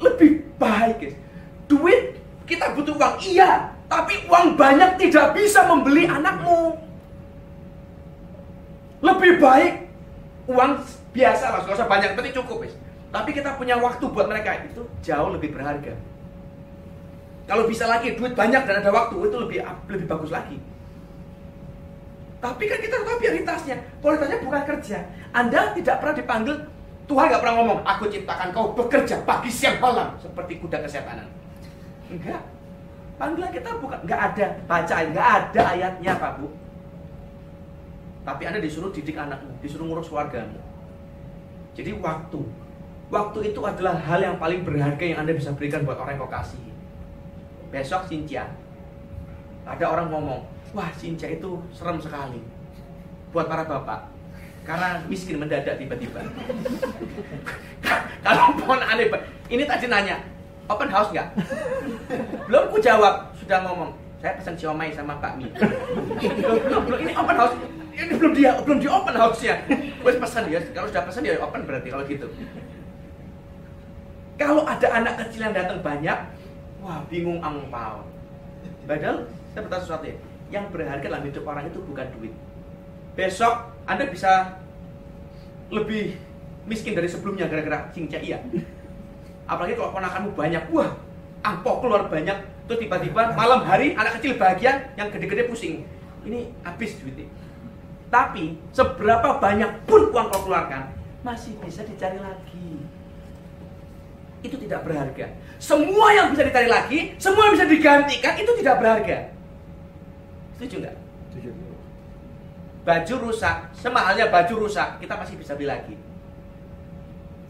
Lebih baik guys. Duit kita butuh uang. Iya tapi uang banyak tidak bisa membeli anakmu. Lebih baik uang biasa lah, gak usah banyak, tapi cukup guys. Tapi kita punya waktu buat mereka. Itu jauh lebih berharga. Kalau bisa lagi duit banyak dan ada waktu itu lebih lebih bagus lagi. Tapi kan kita tahu prioritasnya. Prioritasnya bukan kerja. Anda tidak pernah dipanggil Tuhan nggak pernah ngomong, aku ciptakan kau bekerja pagi siang malam seperti kuda kesehatan. Enggak. Panggilan kita bukan nggak ada baca nggak ada ayatnya Pak Bu. Tapi Anda disuruh didik anakmu, disuruh ngurus keluargamu. Jadi waktu Waktu itu adalah hal yang paling berharga yang Anda bisa berikan buat orang yang kau kasih. Besok Cynthia. ada orang ngomong, wah Sinja itu serem sekali buat para bapak karena miskin mendadak tiba-tiba. Kalau pun aneh, ini tadi nanya, open house nggak? Belum ku jawab, sudah ngomong, saya pesan siomay sama Pak Mi. belum, belum, ini open house, ini belum dia, belum di open house ya. Wes pesan ya, kalau sudah pesan ya open berarti kalau gitu. Kalau ada anak kecil yang datang banyak, wah bingung angpau. Padahal saya bertanya sesuatu ya, yang berharga dalam hidup orang itu bukan duit. Besok anda bisa lebih miskin dari sebelumnya gara-gara cincin iya. Apalagi kalau ponakanmu banyak, wah, angpok keluar banyak, terus tiba-tiba malam hari anak kecil bahagia, yang gede-gede pusing. Ini habis duitnya. Tapi seberapa banyak pun uang kau keluarkan, masih bisa dicari lagi. Itu tidak berharga. Semua yang bisa dicari lagi, semua yang bisa digantikan, itu tidak berharga. Setuju nggak? Setuju baju rusak, semahalnya baju rusak, kita masih bisa beli lagi.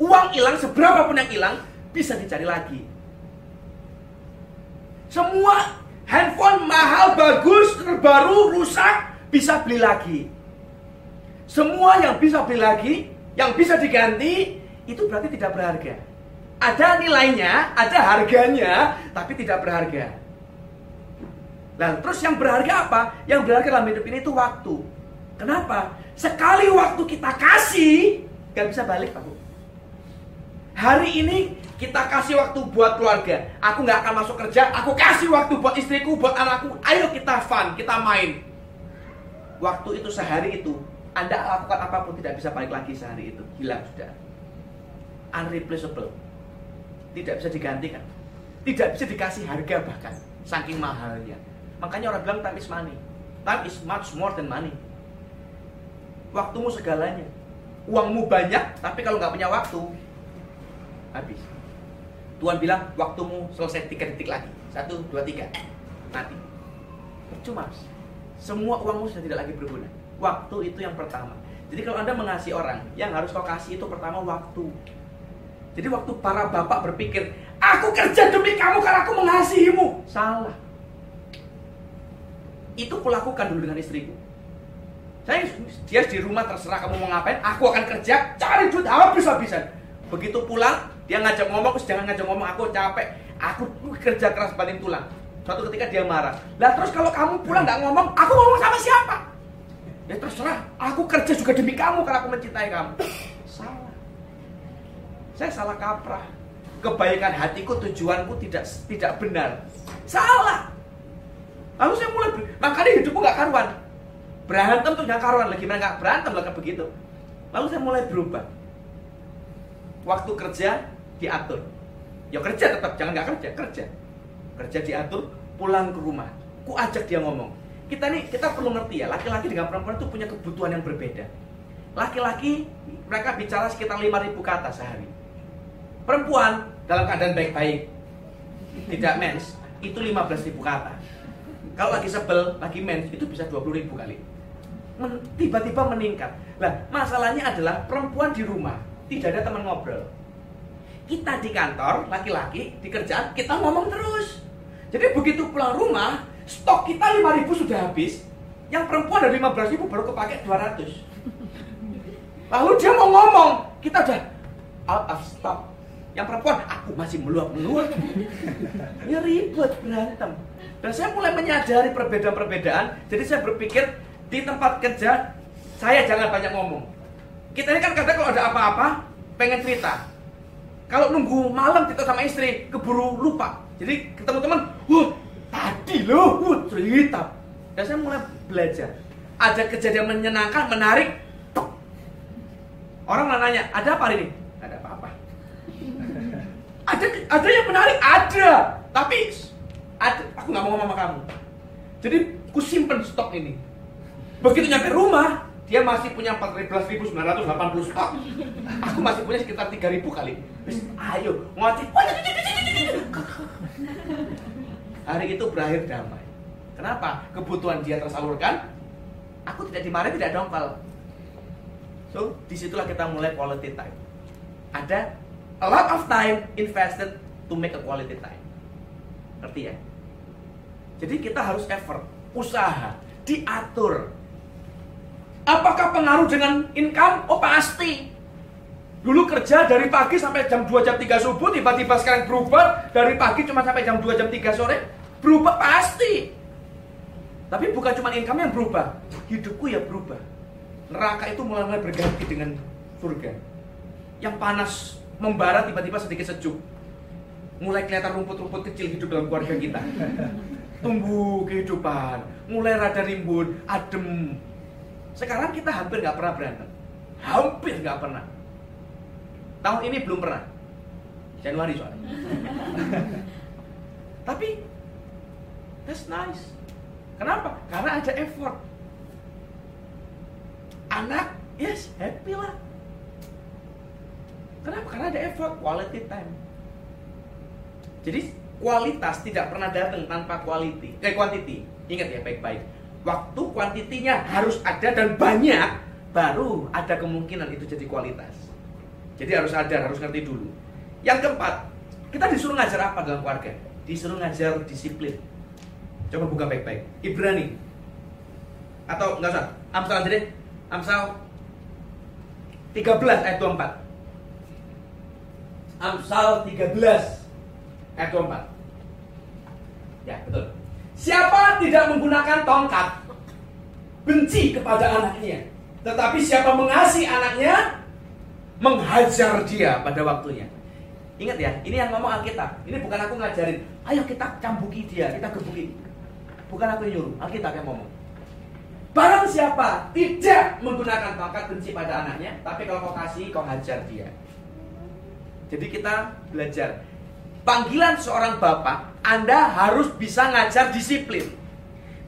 Uang hilang, seberapa pun yang hilang, bisa dicari lagi. Semua handphone mahal, bagus, terbaru, rusak, bisa beli lagi. Semua yang bisa beli lagi, yang bisa diganti, itu berarti tidak berharga. Ada nilainya, ada harganya, tapi tidak berharga. Nah, terus yang berharga apa? Yang berharga dalam hidup ini itu waktu. Kenapa? Sekali waktu kita kasih, gak bisa balik Pak Hari ini kita kasih waktu buat keluarga. Aku nggak akan masuk kerja, aku kasih waktu buat istriku, buat anakku. Ayo kita fun, kita main. Waktu itu sehari itu, Anda lakukan apa pun tidak bisa balik lagi sehari itu. Hilang sudah. Unreplaceable. Tidak bisa digantikan. Tidak bisa dikasih harga bahkan. Saking mahalnya. Makanya orang bilang time is money. Time is much more than money waktumu segalanya. Uangmu banyak, tapi kalau nggak punya waktu, habis. Tuhan bilang, waktumu selesai tiga detik lagi. Satu, dua, tiga. Mati. Percuma. Semua uangmu sudah tidak lagi berguna. Waktu itu yang pertama. Jadi kalau Anda mengasihi orang, yang harus kau kasih itu pertama waktu. Jadi waktu para bapak berpikir, aku kerja demi kamu karena aku mengasihimu. Salah. Itu kulakukan dulu dengan istriku. Saya dia di rumah terserah kamu mau ngapain, aku akan kerja, cari duit habis-habisan. Begitu pulang, dia ngajak ngomong, terus jangan ngajak ngomong, aku capek, aku kerja keras banting tulang. Suatu ketika dia marah. Lah terus kalau kamu pulang nggak ngomong, aku ngomong sama siapa? Ya terserah, aku kerja juga demi kamu karena aku mencintai kamu. Salah. Saya salah kaprah. Kebaikan hatiku, tujuanku tidak tidak benar. Salah. Lalu saya mulai, makanya hidupku nggak karuan. Berantem tuh gak karuan lagi. Mana gak berantem lah begitu. Lalu saya mulai berubah. Waktu kerja diatur. Ya kerja tetap jangan nggak kerja kerja. Kerja diatur pulang ke rumah. Ku ajak dia ngomong kita nih kita perlu ngerti ya laki-laki dengan perempuan itu punya kebutuhan yang berbeda. Laki-laki mereka bicara sekitar 5000 kata sehari. Perempuan dalam keadaan baik-baik tidak mens itu 15.000 kata kalau lagi sebel lagi mens itu bisa 20.000 kali tiba-tiba meningkat. Nah, masalahnya adalah perempuan di rumah tidak ada teman ngobrol. Kita di kantor, laki-laki, di kerjaan, kita ngomong terus. Jadi begitu pulang rumah, stok kita 5000 sudah habis. Yang perempuan ada 15000 baru kepake 200. Lalu dia mau ngomong, kita udah out of stock. Yang perempuan, aku masih meluap-meluap. Ya ribet berantem. Dan saya mulai menyadari perbedaan-perbedaan. Jadi saya berpikir, di tempat kerja saya jangan banyak ngomong. Kita ini kan kadang kalau ada apa-apa pengen cerita. Kalau nunggu malam kita sama istri keburu lupa. Jadi ketemu teman, wah tadi loh, wah cerita. Dan saya mulai belajar. Ada kejadian menyenangkan, menarik. Orang nanya, ada apa hari ini? Ada apa-apa. ada ada yang menarik, ada. Tapi aku nggak mau ngomong sama kamu. Jadi ku simpen stok ini Begitu nyampe rumah, dia masih punya 14.980 stok. Aku masih punya sekitar 3.000 kali. Terus, ayo, ngocek. Hari itu berakhir damai. Kenapa? Kebutuhan dia tersalurkan. Aku tidak dimarahi, tidak dongkal. So, di situlah kita mulai quality time. Ada a lot of time invested to make a quality time. Ngerti ya? Jadi kita harus effort, usaha, diatur. Apakah pengaruh dengan income? Oh pasti. Dulu kerja dari pagi sampai jam 2 jam 3 subuh, tiba-tiba sekarang berubah dari pagi cuma sampai jam 2 jam 3 sore. Berubah pasti. Tapi bukan cuma income yang berubah, hidupku ya berubah. Neraka itu mulai-mulai berganti dengan surga. Yang panas membara tiba-tiba sedikit sejuk. Mulai kelihatan rumput-rumput kecil hidup dalam keluarga kita. Tumbuh kehidupan, mulai rada rimbun, adem. Sekarang kita hampir nggak pernah berantem. Hampir nggak pernah. Tahun ini belum pernah. Januari soalnya. Tapi that's nice. Kenapa? Karena ada effort. Anak, yes, happy lah. Kenapa? Karena ada effort, quality time. Jadi kualitas tidak pernah datang tanpa quality, eh quantity. Ingat ya baik-baik. Waktu kuantitinya harus ada dan banyak, baru ada kemungkinan itu jadi kualitas. Jadi harus sadar, harus ngerti dulu. Yang keempat, kita disuruh ngajar apa dalam keluarga? Disuruh ngajar disiplin. Coba buka baik-baik. Ibrani. Atau enggak usah. Amsal aja deh. Amsal 13 ayat 24. Amsal 13 ayat 24. Ya, betul. Siapa tidak menggunakan tongkat benci kepada anaknya, tetapi siapa mengasihi anaknya menghajar dia pada waktunya. Ingat ya, ini yang ngomong Alkitab. Ini bukan aku ngajarin. Ayo kita cambuki dia, kita gebuki. Bukan aku yang nyuruh, Alkitab yang ngomong. Barang siapa tidak menggunakan tongkat benci pada anaknya, tapi kalau kau kasih, kau hajar dia. Jadi kita belajar. Panggilan seorang bapak, Anda harus bisa ngajar disiplin.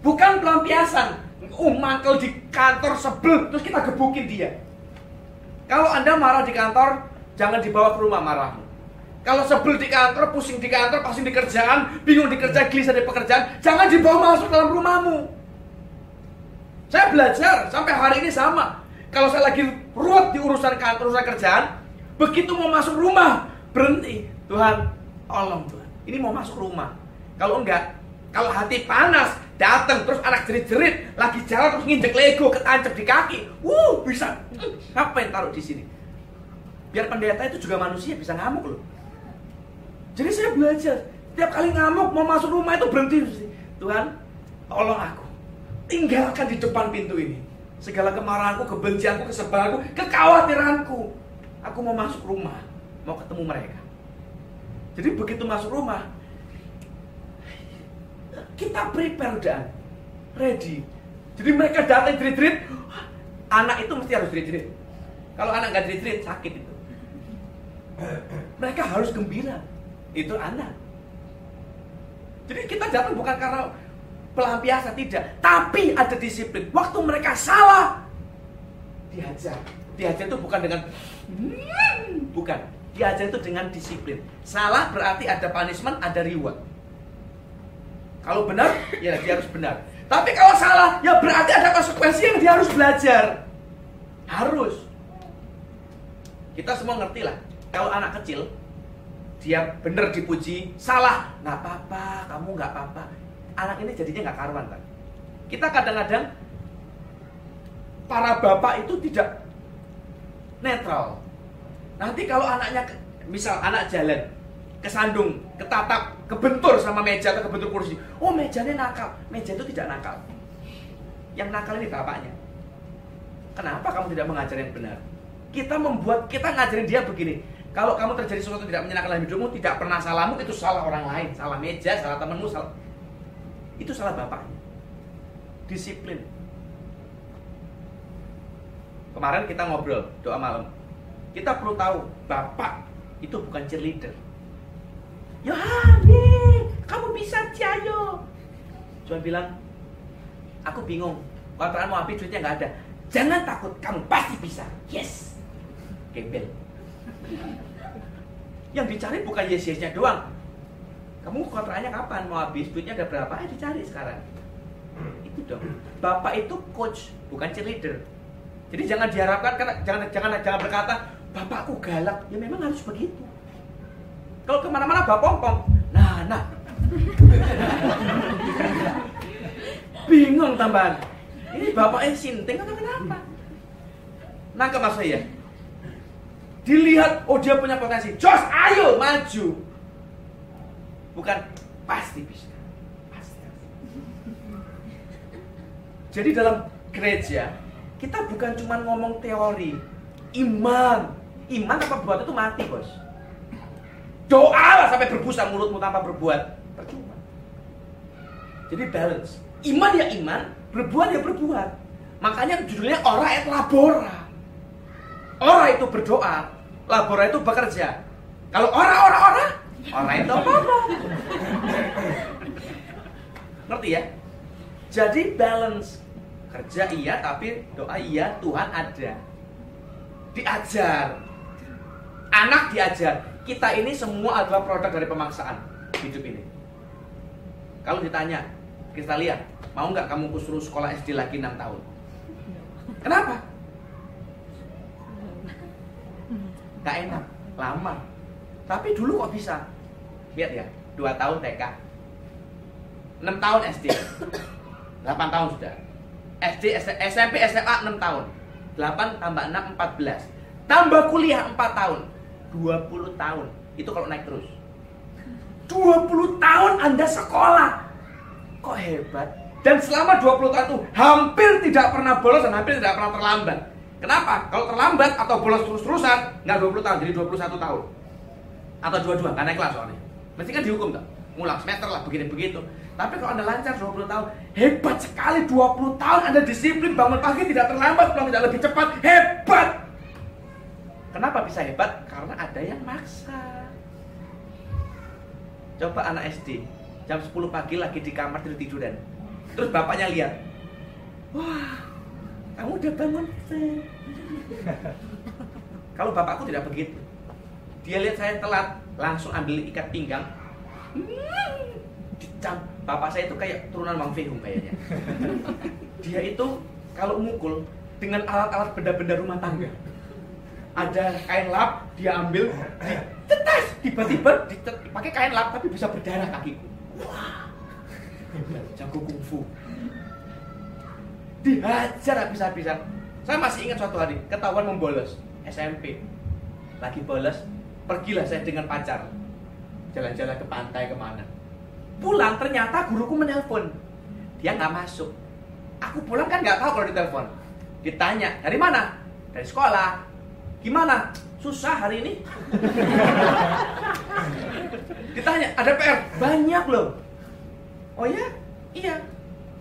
Bukan pelampiasan. Oh, mangkel di kantor sebel, terus kita gebukin dia. Kalau Anda marah di kantor, jangan dibawa ke rumah marahmu. Kalau sebel di kantor, pusing di kantor, pusing di kerjaan, bingung di kerja, gelisah di pekerjaan, jangan dibawa masuk dalam rumahmu. Saya belajar sampai hari ini sama. Kalau saya lagi ruwet di urusan kantor, urusan kerjaan, begitu mau masuk rumah, berhenti. Tuhan, tolong Tuhan. Ini mau masuk rumah. Kalau enggak, kalau hati panas, datang terus anak jerit-jerit, lagi jalan terus nginjek Lego, ketancap di kaki. Uh, bisa. Apa yang taruh di sini? Biar pendeta itu juga manusia bisa ngamuk loh. Jadi saya belajar, tiap kali ngamuk mau masuk rumah itu berhenti. Tuhan, tolong aku tinggalkan di depan pintu ini. Segala kemarahanku, kebencianku, kesebaranku, kekhawatiranku. Aku mau masuk rumah, mau ketemu mereka. Jadi begitu masuk rumah, kita prepare dan ready. Jadi mereka datang jerit-jerit, anak itu mesti harus jerit-jerit. Kalau anak nggak jerit-jerit sakit itu. Mereka harus gembira. Itu anak. Jadi kita datang bukan karena pelampiasan tidak, tapi ada disiplin. Waktu mereka salah, dihajar. Dihajar itu bukan dengan hmm, bukan. Dihajar itu dengan disiplin. Salah berarti ada punishment, ada reward. Kalau benar, ya dia harus benar. Tapi kalau salah, ya berarti ada konsekuensi yang dia harus belajar. Harus. Kita semua ngerti lah. Kalau anak kecil, dia benar dipuji, salah, nggak apa-apa, kamu nggak apa-apa anak ini jadinya nggak karuan kan. Kita kadang-kadang para bapak itu tidak netral. Nanti kalau anaknya misal anak jalan kesandung, ketatap, kebentur sama meja atau kebentur kursi. Oh mejanya nakal, meja itu tidak nakal. Yang nakal ini bapaknya. Kenapa kamu tidak mengajar yang benar? Kita membuat, kita ngajarin dia begini. Kalau kamu terjadi sesuatu tidak menyenangkan dalam hidupmu, tidak pernah salahmu, itu salah orang lain, salah meja, salah temanmu, salah itu salah bapaknya. Disiplin. Kemarin kita ngobrol doa malam. Kita perlu tahu bapak itu bukan cheerleader. Yohani, kamu bisa Ciayo. Cuma bilang, aku bingung. Kontrakan mau habis duitnya nggak ada. Jangan takut, kamu pasti bisa. Yes. Gembel. Yang dicari bukan yes yesnya doang, kamu kontrakannya kapan mau habis duitnya ada berapa eh dicari sekarang itu dong bapak itu coach bukan cheerleader jadi jangan diharapkan karena jangan jangan jangan berkata bapakku galak ya memang harus begitu kalau ke mana-mana pom nah nah bingung tambahan. Ini bapaknya sinting atau kenapa? Nangkep mas saya. Dilihat, oh dia punya potensi. Jos, ayo maju. Bukan pasti bisa. Pasti. Jadi dalam gereja kita bukan cuma ngomong teori, iman. Iman tanpa berbuat itu mati, bos. Doa lah sampai berbusa mulutmu tanpa berbuat, percuma. Jadi balance. Iman ya iman, berbuat ya berbuat. Makanya judulnya ora et labora. Ora itu berdoa, labora itu bekerja. Kalau ora ora ora, ora itu apa apa. Ngerti ya? Jadi balance kerja iya tapi doa iya Tuhan ada diajar. Anak diajar. Kita ini semua adalah produk dari pemaksaan hidup ini. Kalau ditanya kita lihat mau nggak kamu kusuruh sekolah SD lagi 6 tahun? Kenapa? Nggak enak lama. Tapi dulu kok bisa? Lihat ya dua tahun TK. 6 tahun SD 8 tahun sudah. SD, SMP, SMA 6 tahun 8 tambah 6, 14 Tambah kuliah 4 tahun 20 tahun. Itu kalau naik terus. 20 tahun Anda sekolah. Kok hebat? Dan selama 20 tahun itu Hampir tidak pernah bolos dan hampir tidak pernah terlambat. Kenapa? Kalau terlambat atau bolos terus-terusan Nggak 20 tahun, jadi 21 tahun. Atau 22, karena kelas soalnya. Mesti kan dihukum tak? Ngulang semester lah, begini-begitu tapi kalau Anda lancar 20 tahun, hebat sekali 20 tahun Anda disiplin, bangun pagi tidak terlambat, pulang tidak lebih cepat, hebat. Kenapa bisa hebat? Karena ada yang maksa. Coba anak SD, jam 10 pagi lagi di kamar tidur tiduran. Terus bapaknya lihat, wah, kamu udah bangun Kalau bapakku tidak begitu. Dia lihat saya telat, langsung ambil ikat pinggang, hmm, dicam bapak saya itu kayak turunan Mang Fehung kayaknya. Dia itu kalau mukul dengan alat-alat benda-benda rumah tangga. Ada kain lap, dia ambil, ditetes, tiba-tiba pakai kain lap tapi bisa berdarah kakiku. Wah, jago kungfu. Dihajar habis-habisan. Saya masih ingat suatu hari, ketahuan membolos SMP. Lagi bolos, pergilah saya dengan pacar. Jalan-jalan ke pantai ke mana pulang ternyata guruku menelpon. Dia nggak masuk. Aku pulang kan nggak tahu kalau ditelepon. Ditanya dari mana? Dari sekolah. Gimana? Susah hari ini. Ditanya ada PR banyak loh. Oh ya? Iya.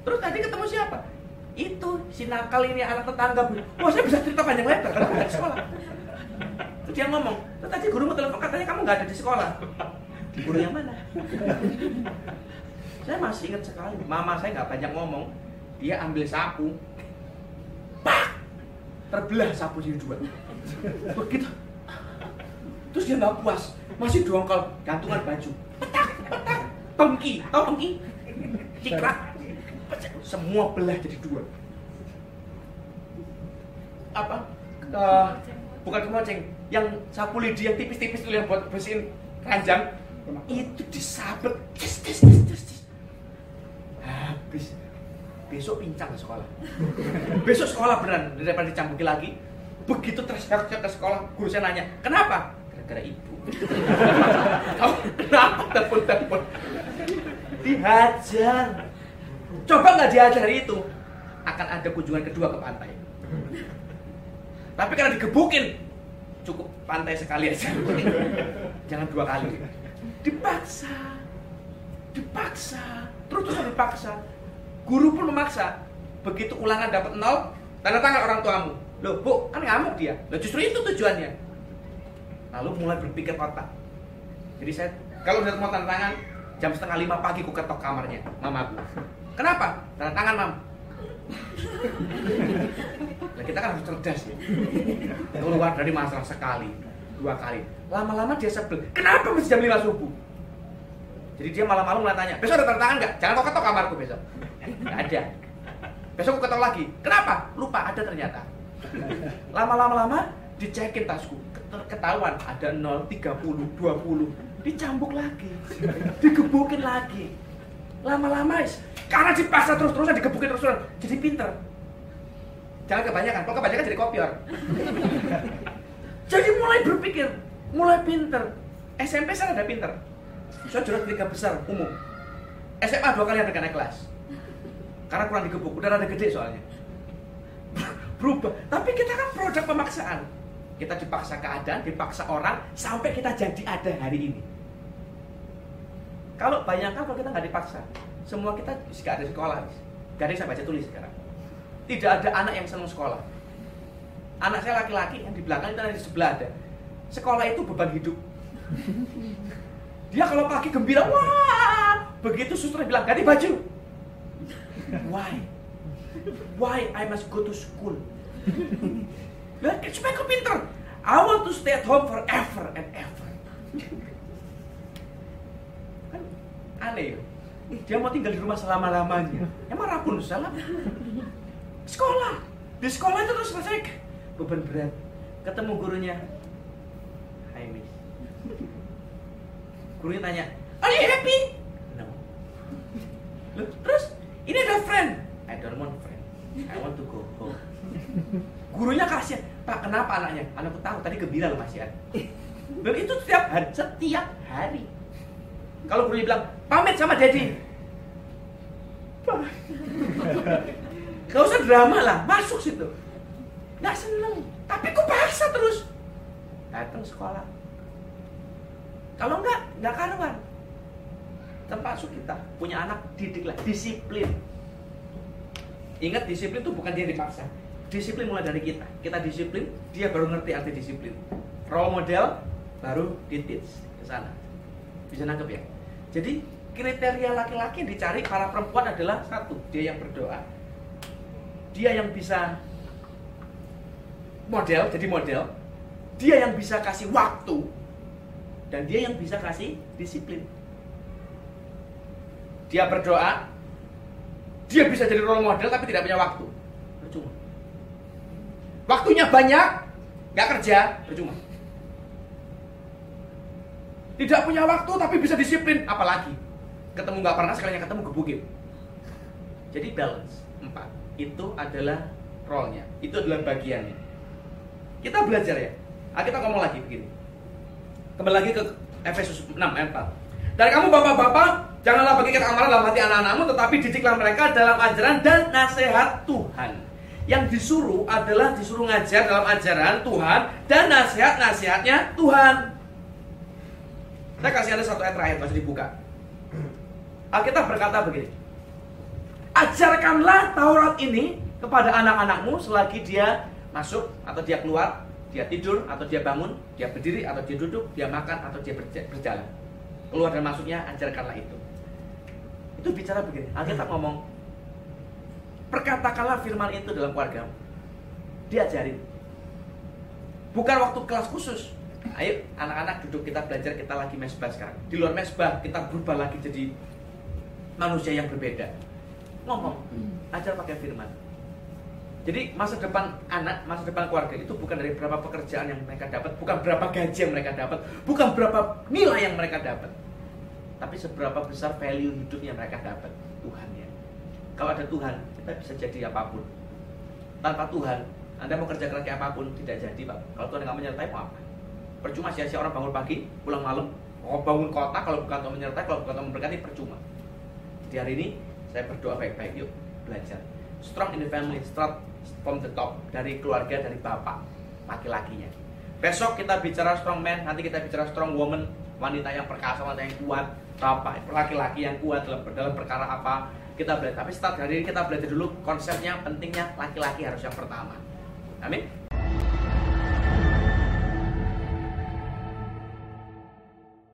Terus tadi ketemu siapa? Itu si nakal ini anak tetangga. Oh saya bisa cerita panjang lebar karena di sekolah. Terus dia ngomong tadi guru mau telepon katanya kamu nggak ada di sekolah guru yang mana? Saya masih ingat sekali. Mama saya nggak banyak ngomong. Dia ambil sapu. Pak! Terbelah sapu jadi dua begitu. Terus dia nggak puas. Masih dongkol. Gantungan baju. Petak petak. Pengki tau pengki cikrak semua belah jadi dua. Apa? Uh, bukan kemoceng. Yang sapu lidi yang tipis-tipis itu yang buat bersihin keranjang itu disabet. Tis, tis, tis, tis, tis. habis. Besok pincang ke sekolah. Besok sekolah beneran daripada dicampuki lagi. Begitu terseok ke sekolah guru saya nanya kenapa? Gara-gara ibu. Kamu kenapa? Telepon telepon dihajar. Coba nggak diajari itu? Akan ada kunjungan kedua ke pantai. Tapi karena digebukin cukup pantai sekali aja. Jangan dua kali dipaksa. Dipaksa. Terus terus dipaksa. Guru pun memaksa. Begitu ulangan dapat nol tanda tangan orang tuamu. Loh bu kan ngamuk dia. Loh justru itu tujuannya. Lalu mulai berpikir otak. Jadi saya kalau udah mau tanda tangan jam setengah lima pagi ku ketok kamarnya mamaku kenapa? Tanda tangan mam. Nah, kita kan harus cerdas ya. Keluar dari masalah sekali dua kali. Lama-lama dia sebel kenapa mesti jam 5 subuh? Jadi dia malam-malam mulai tanya besok ada tanda tangan nggak? Jangan kau ketok kamarku besok. Nggak ada. Besok aku ketok lagi. Kenapa? Lupa ada ternyata. Lama-lama lama dicekin tasku. Ketahuan ada 0, 30, 20 dicambuk lagi. Digebukin lagi. Lama-lama Karena dipaksa terus-terusan, digebukin terus-terusan, jadi pinter. Jangan kebanyakan, kalau kebanyakan jadi kopior. Jadi mulai berpikir, mulai pinter. SMP saya ada pinter. Saya juara tiga besar umum. SMA dua kali ada naik kelas. Karena kurang digebuk, udah rada gede soalnya. Berubah. Tapi kita kan produk pemaksaan. Kita dipaksa keadaan, dipaksa orang, sampai kita jadi ada hari ini. Kalau bayangkan kalau kita nggak dipaksa, semua kita nggak ada sekolah, nggak ada yang saya baca tulis sekarang. Tidak ada anak yang senang sekolah. Anak saya laki-laki yang di belakang itu ada di sebelah ada. Sekolah itu beban hidup. Dia kalau pagi gembira, wah, begitu suster bilang ganti baju. Why? Why I must go to school? Supaya kau pinter. I want to stay at home forever and ever. Kan aneh ya? Dia mau tinggal di rumah selama-lamanya. Emang Rapunzel? Sekolah. Di sekolah itu terus selesai beban berat. Ketemu gurunya. Hai Miss. Gurunya tanya, Are you happy? No. Loh, terus ini ada friend. I don't want friend. I want to go home. Gurunya kasihan. Pak, kenapa anaknya? Anakku tahu tadi gembira loh Mas ya. Dan itu setiap hari, setiap hari. Kalau gurunya bilang, pamit sama daddy. Gak usah drama lah, masuk situ. Gak seneng, tapi kok paksa terus. Datang sekolah. Kalau enggak, enggak karuan. Termasuk kita punya anak didiklah disiplin. Ingat disiplin itu bukan dia dipaksa. Disiplin mulai dari kita. Kita disiplin, dia baru ngerti arti disiplin. Role model baru ditits ke sana. Bisa nangkep ya? Jadi kriteria laki-laki dicari para perempuan adalah satu, dia yang berdoa. Dia yang bisa model, jadi model. Dia yang bisa kasih waktu dan dia yang bisa kasih disiplin. Dia berdoa, dia bisa jadi role model tapi tidak punya waktu. Percuma. Waktunya banyak, nggak kerja, percuma. Tidak punya waktu tapi bisa disiplin, apalagi ketemu nggak pernah sekalinya ketemu gebukin. Jadi balance empat itu adalah role-nya, itu adalah bagiannya. Kita belajar ya. Ah, kita ngomong lagi begini. Kembali lagi ke Efesus 6 ayat 4. Dari kamu bapak-bapak, janganlah bagikan amalan dalam hati anak-anakmu, tetapi didiklah mereka dalam ajaran dan nasihat Tuhan. Yang disuruh adalah disuruh ngajar dalam ajaran Tuhan dan nasihat-nasihatnya Tuhan. Saya kasih ada satu ayat terakhir, masih dibuka. Alkitab berkata begini. Ajarkanlah Taurat ini kepada anak-anakmu selagi dia masuk atau dia keluar dia tidur atau dia bangun, dia berdiri atau dia duduk, dia makan atau dia berjalan. Keluar dan masuknya ajarkanlah itu. Itu bicara begini. Alkitab ngomong, perkatakanlah firman itu dalam keluarga. Diajarin. Bukan waktu kelas khusus. Ayo anak-anak duduk kita belajar kita lagi mesbah sekarang. Di luar mesbah kita berubah lagi jadi manusia yang berbeda. Ngomong, ajar pakai firman jadi masa depan anak, masa depan keluarga itu bukan dari berapa pekerjaan yang mereka dapat, bukan berapa gaji yang mereka dapat, bukan berapa nilai yang mereka dapat. Tapi seberapa besar value hidup yang mereka dapat Tuhan ya. Kalau ada Tuhan, kita bisa jadi apa pun. Tanpa Tuhan, Anda mau kerja keras apa pun tidak jadi, Pak. Kalau Tuhan nggak menyertai mau apa? Percuma sia-sia orang bangun pagi, pulang malam, mau bangun kota kalau bukan Tuhan menyertai, kalau bukan Tuhan memberkati percuma. Di hari ini saya berdoa baik-baik yuk belajar. Strong in the family, strong from the top dari keluarga dari bapak laki-lakinya. Besok kita bicara strong man, nanti kita bicara strong woman, wanita yang perkasa, wanita yang kuat, bapak laki-laki yang kuat dalam, dalam perkara apa kita belajar. Tapi start hari ini kita belajar dulu konsepnya, pentingnya laki-laki harus yang pertama. Amin.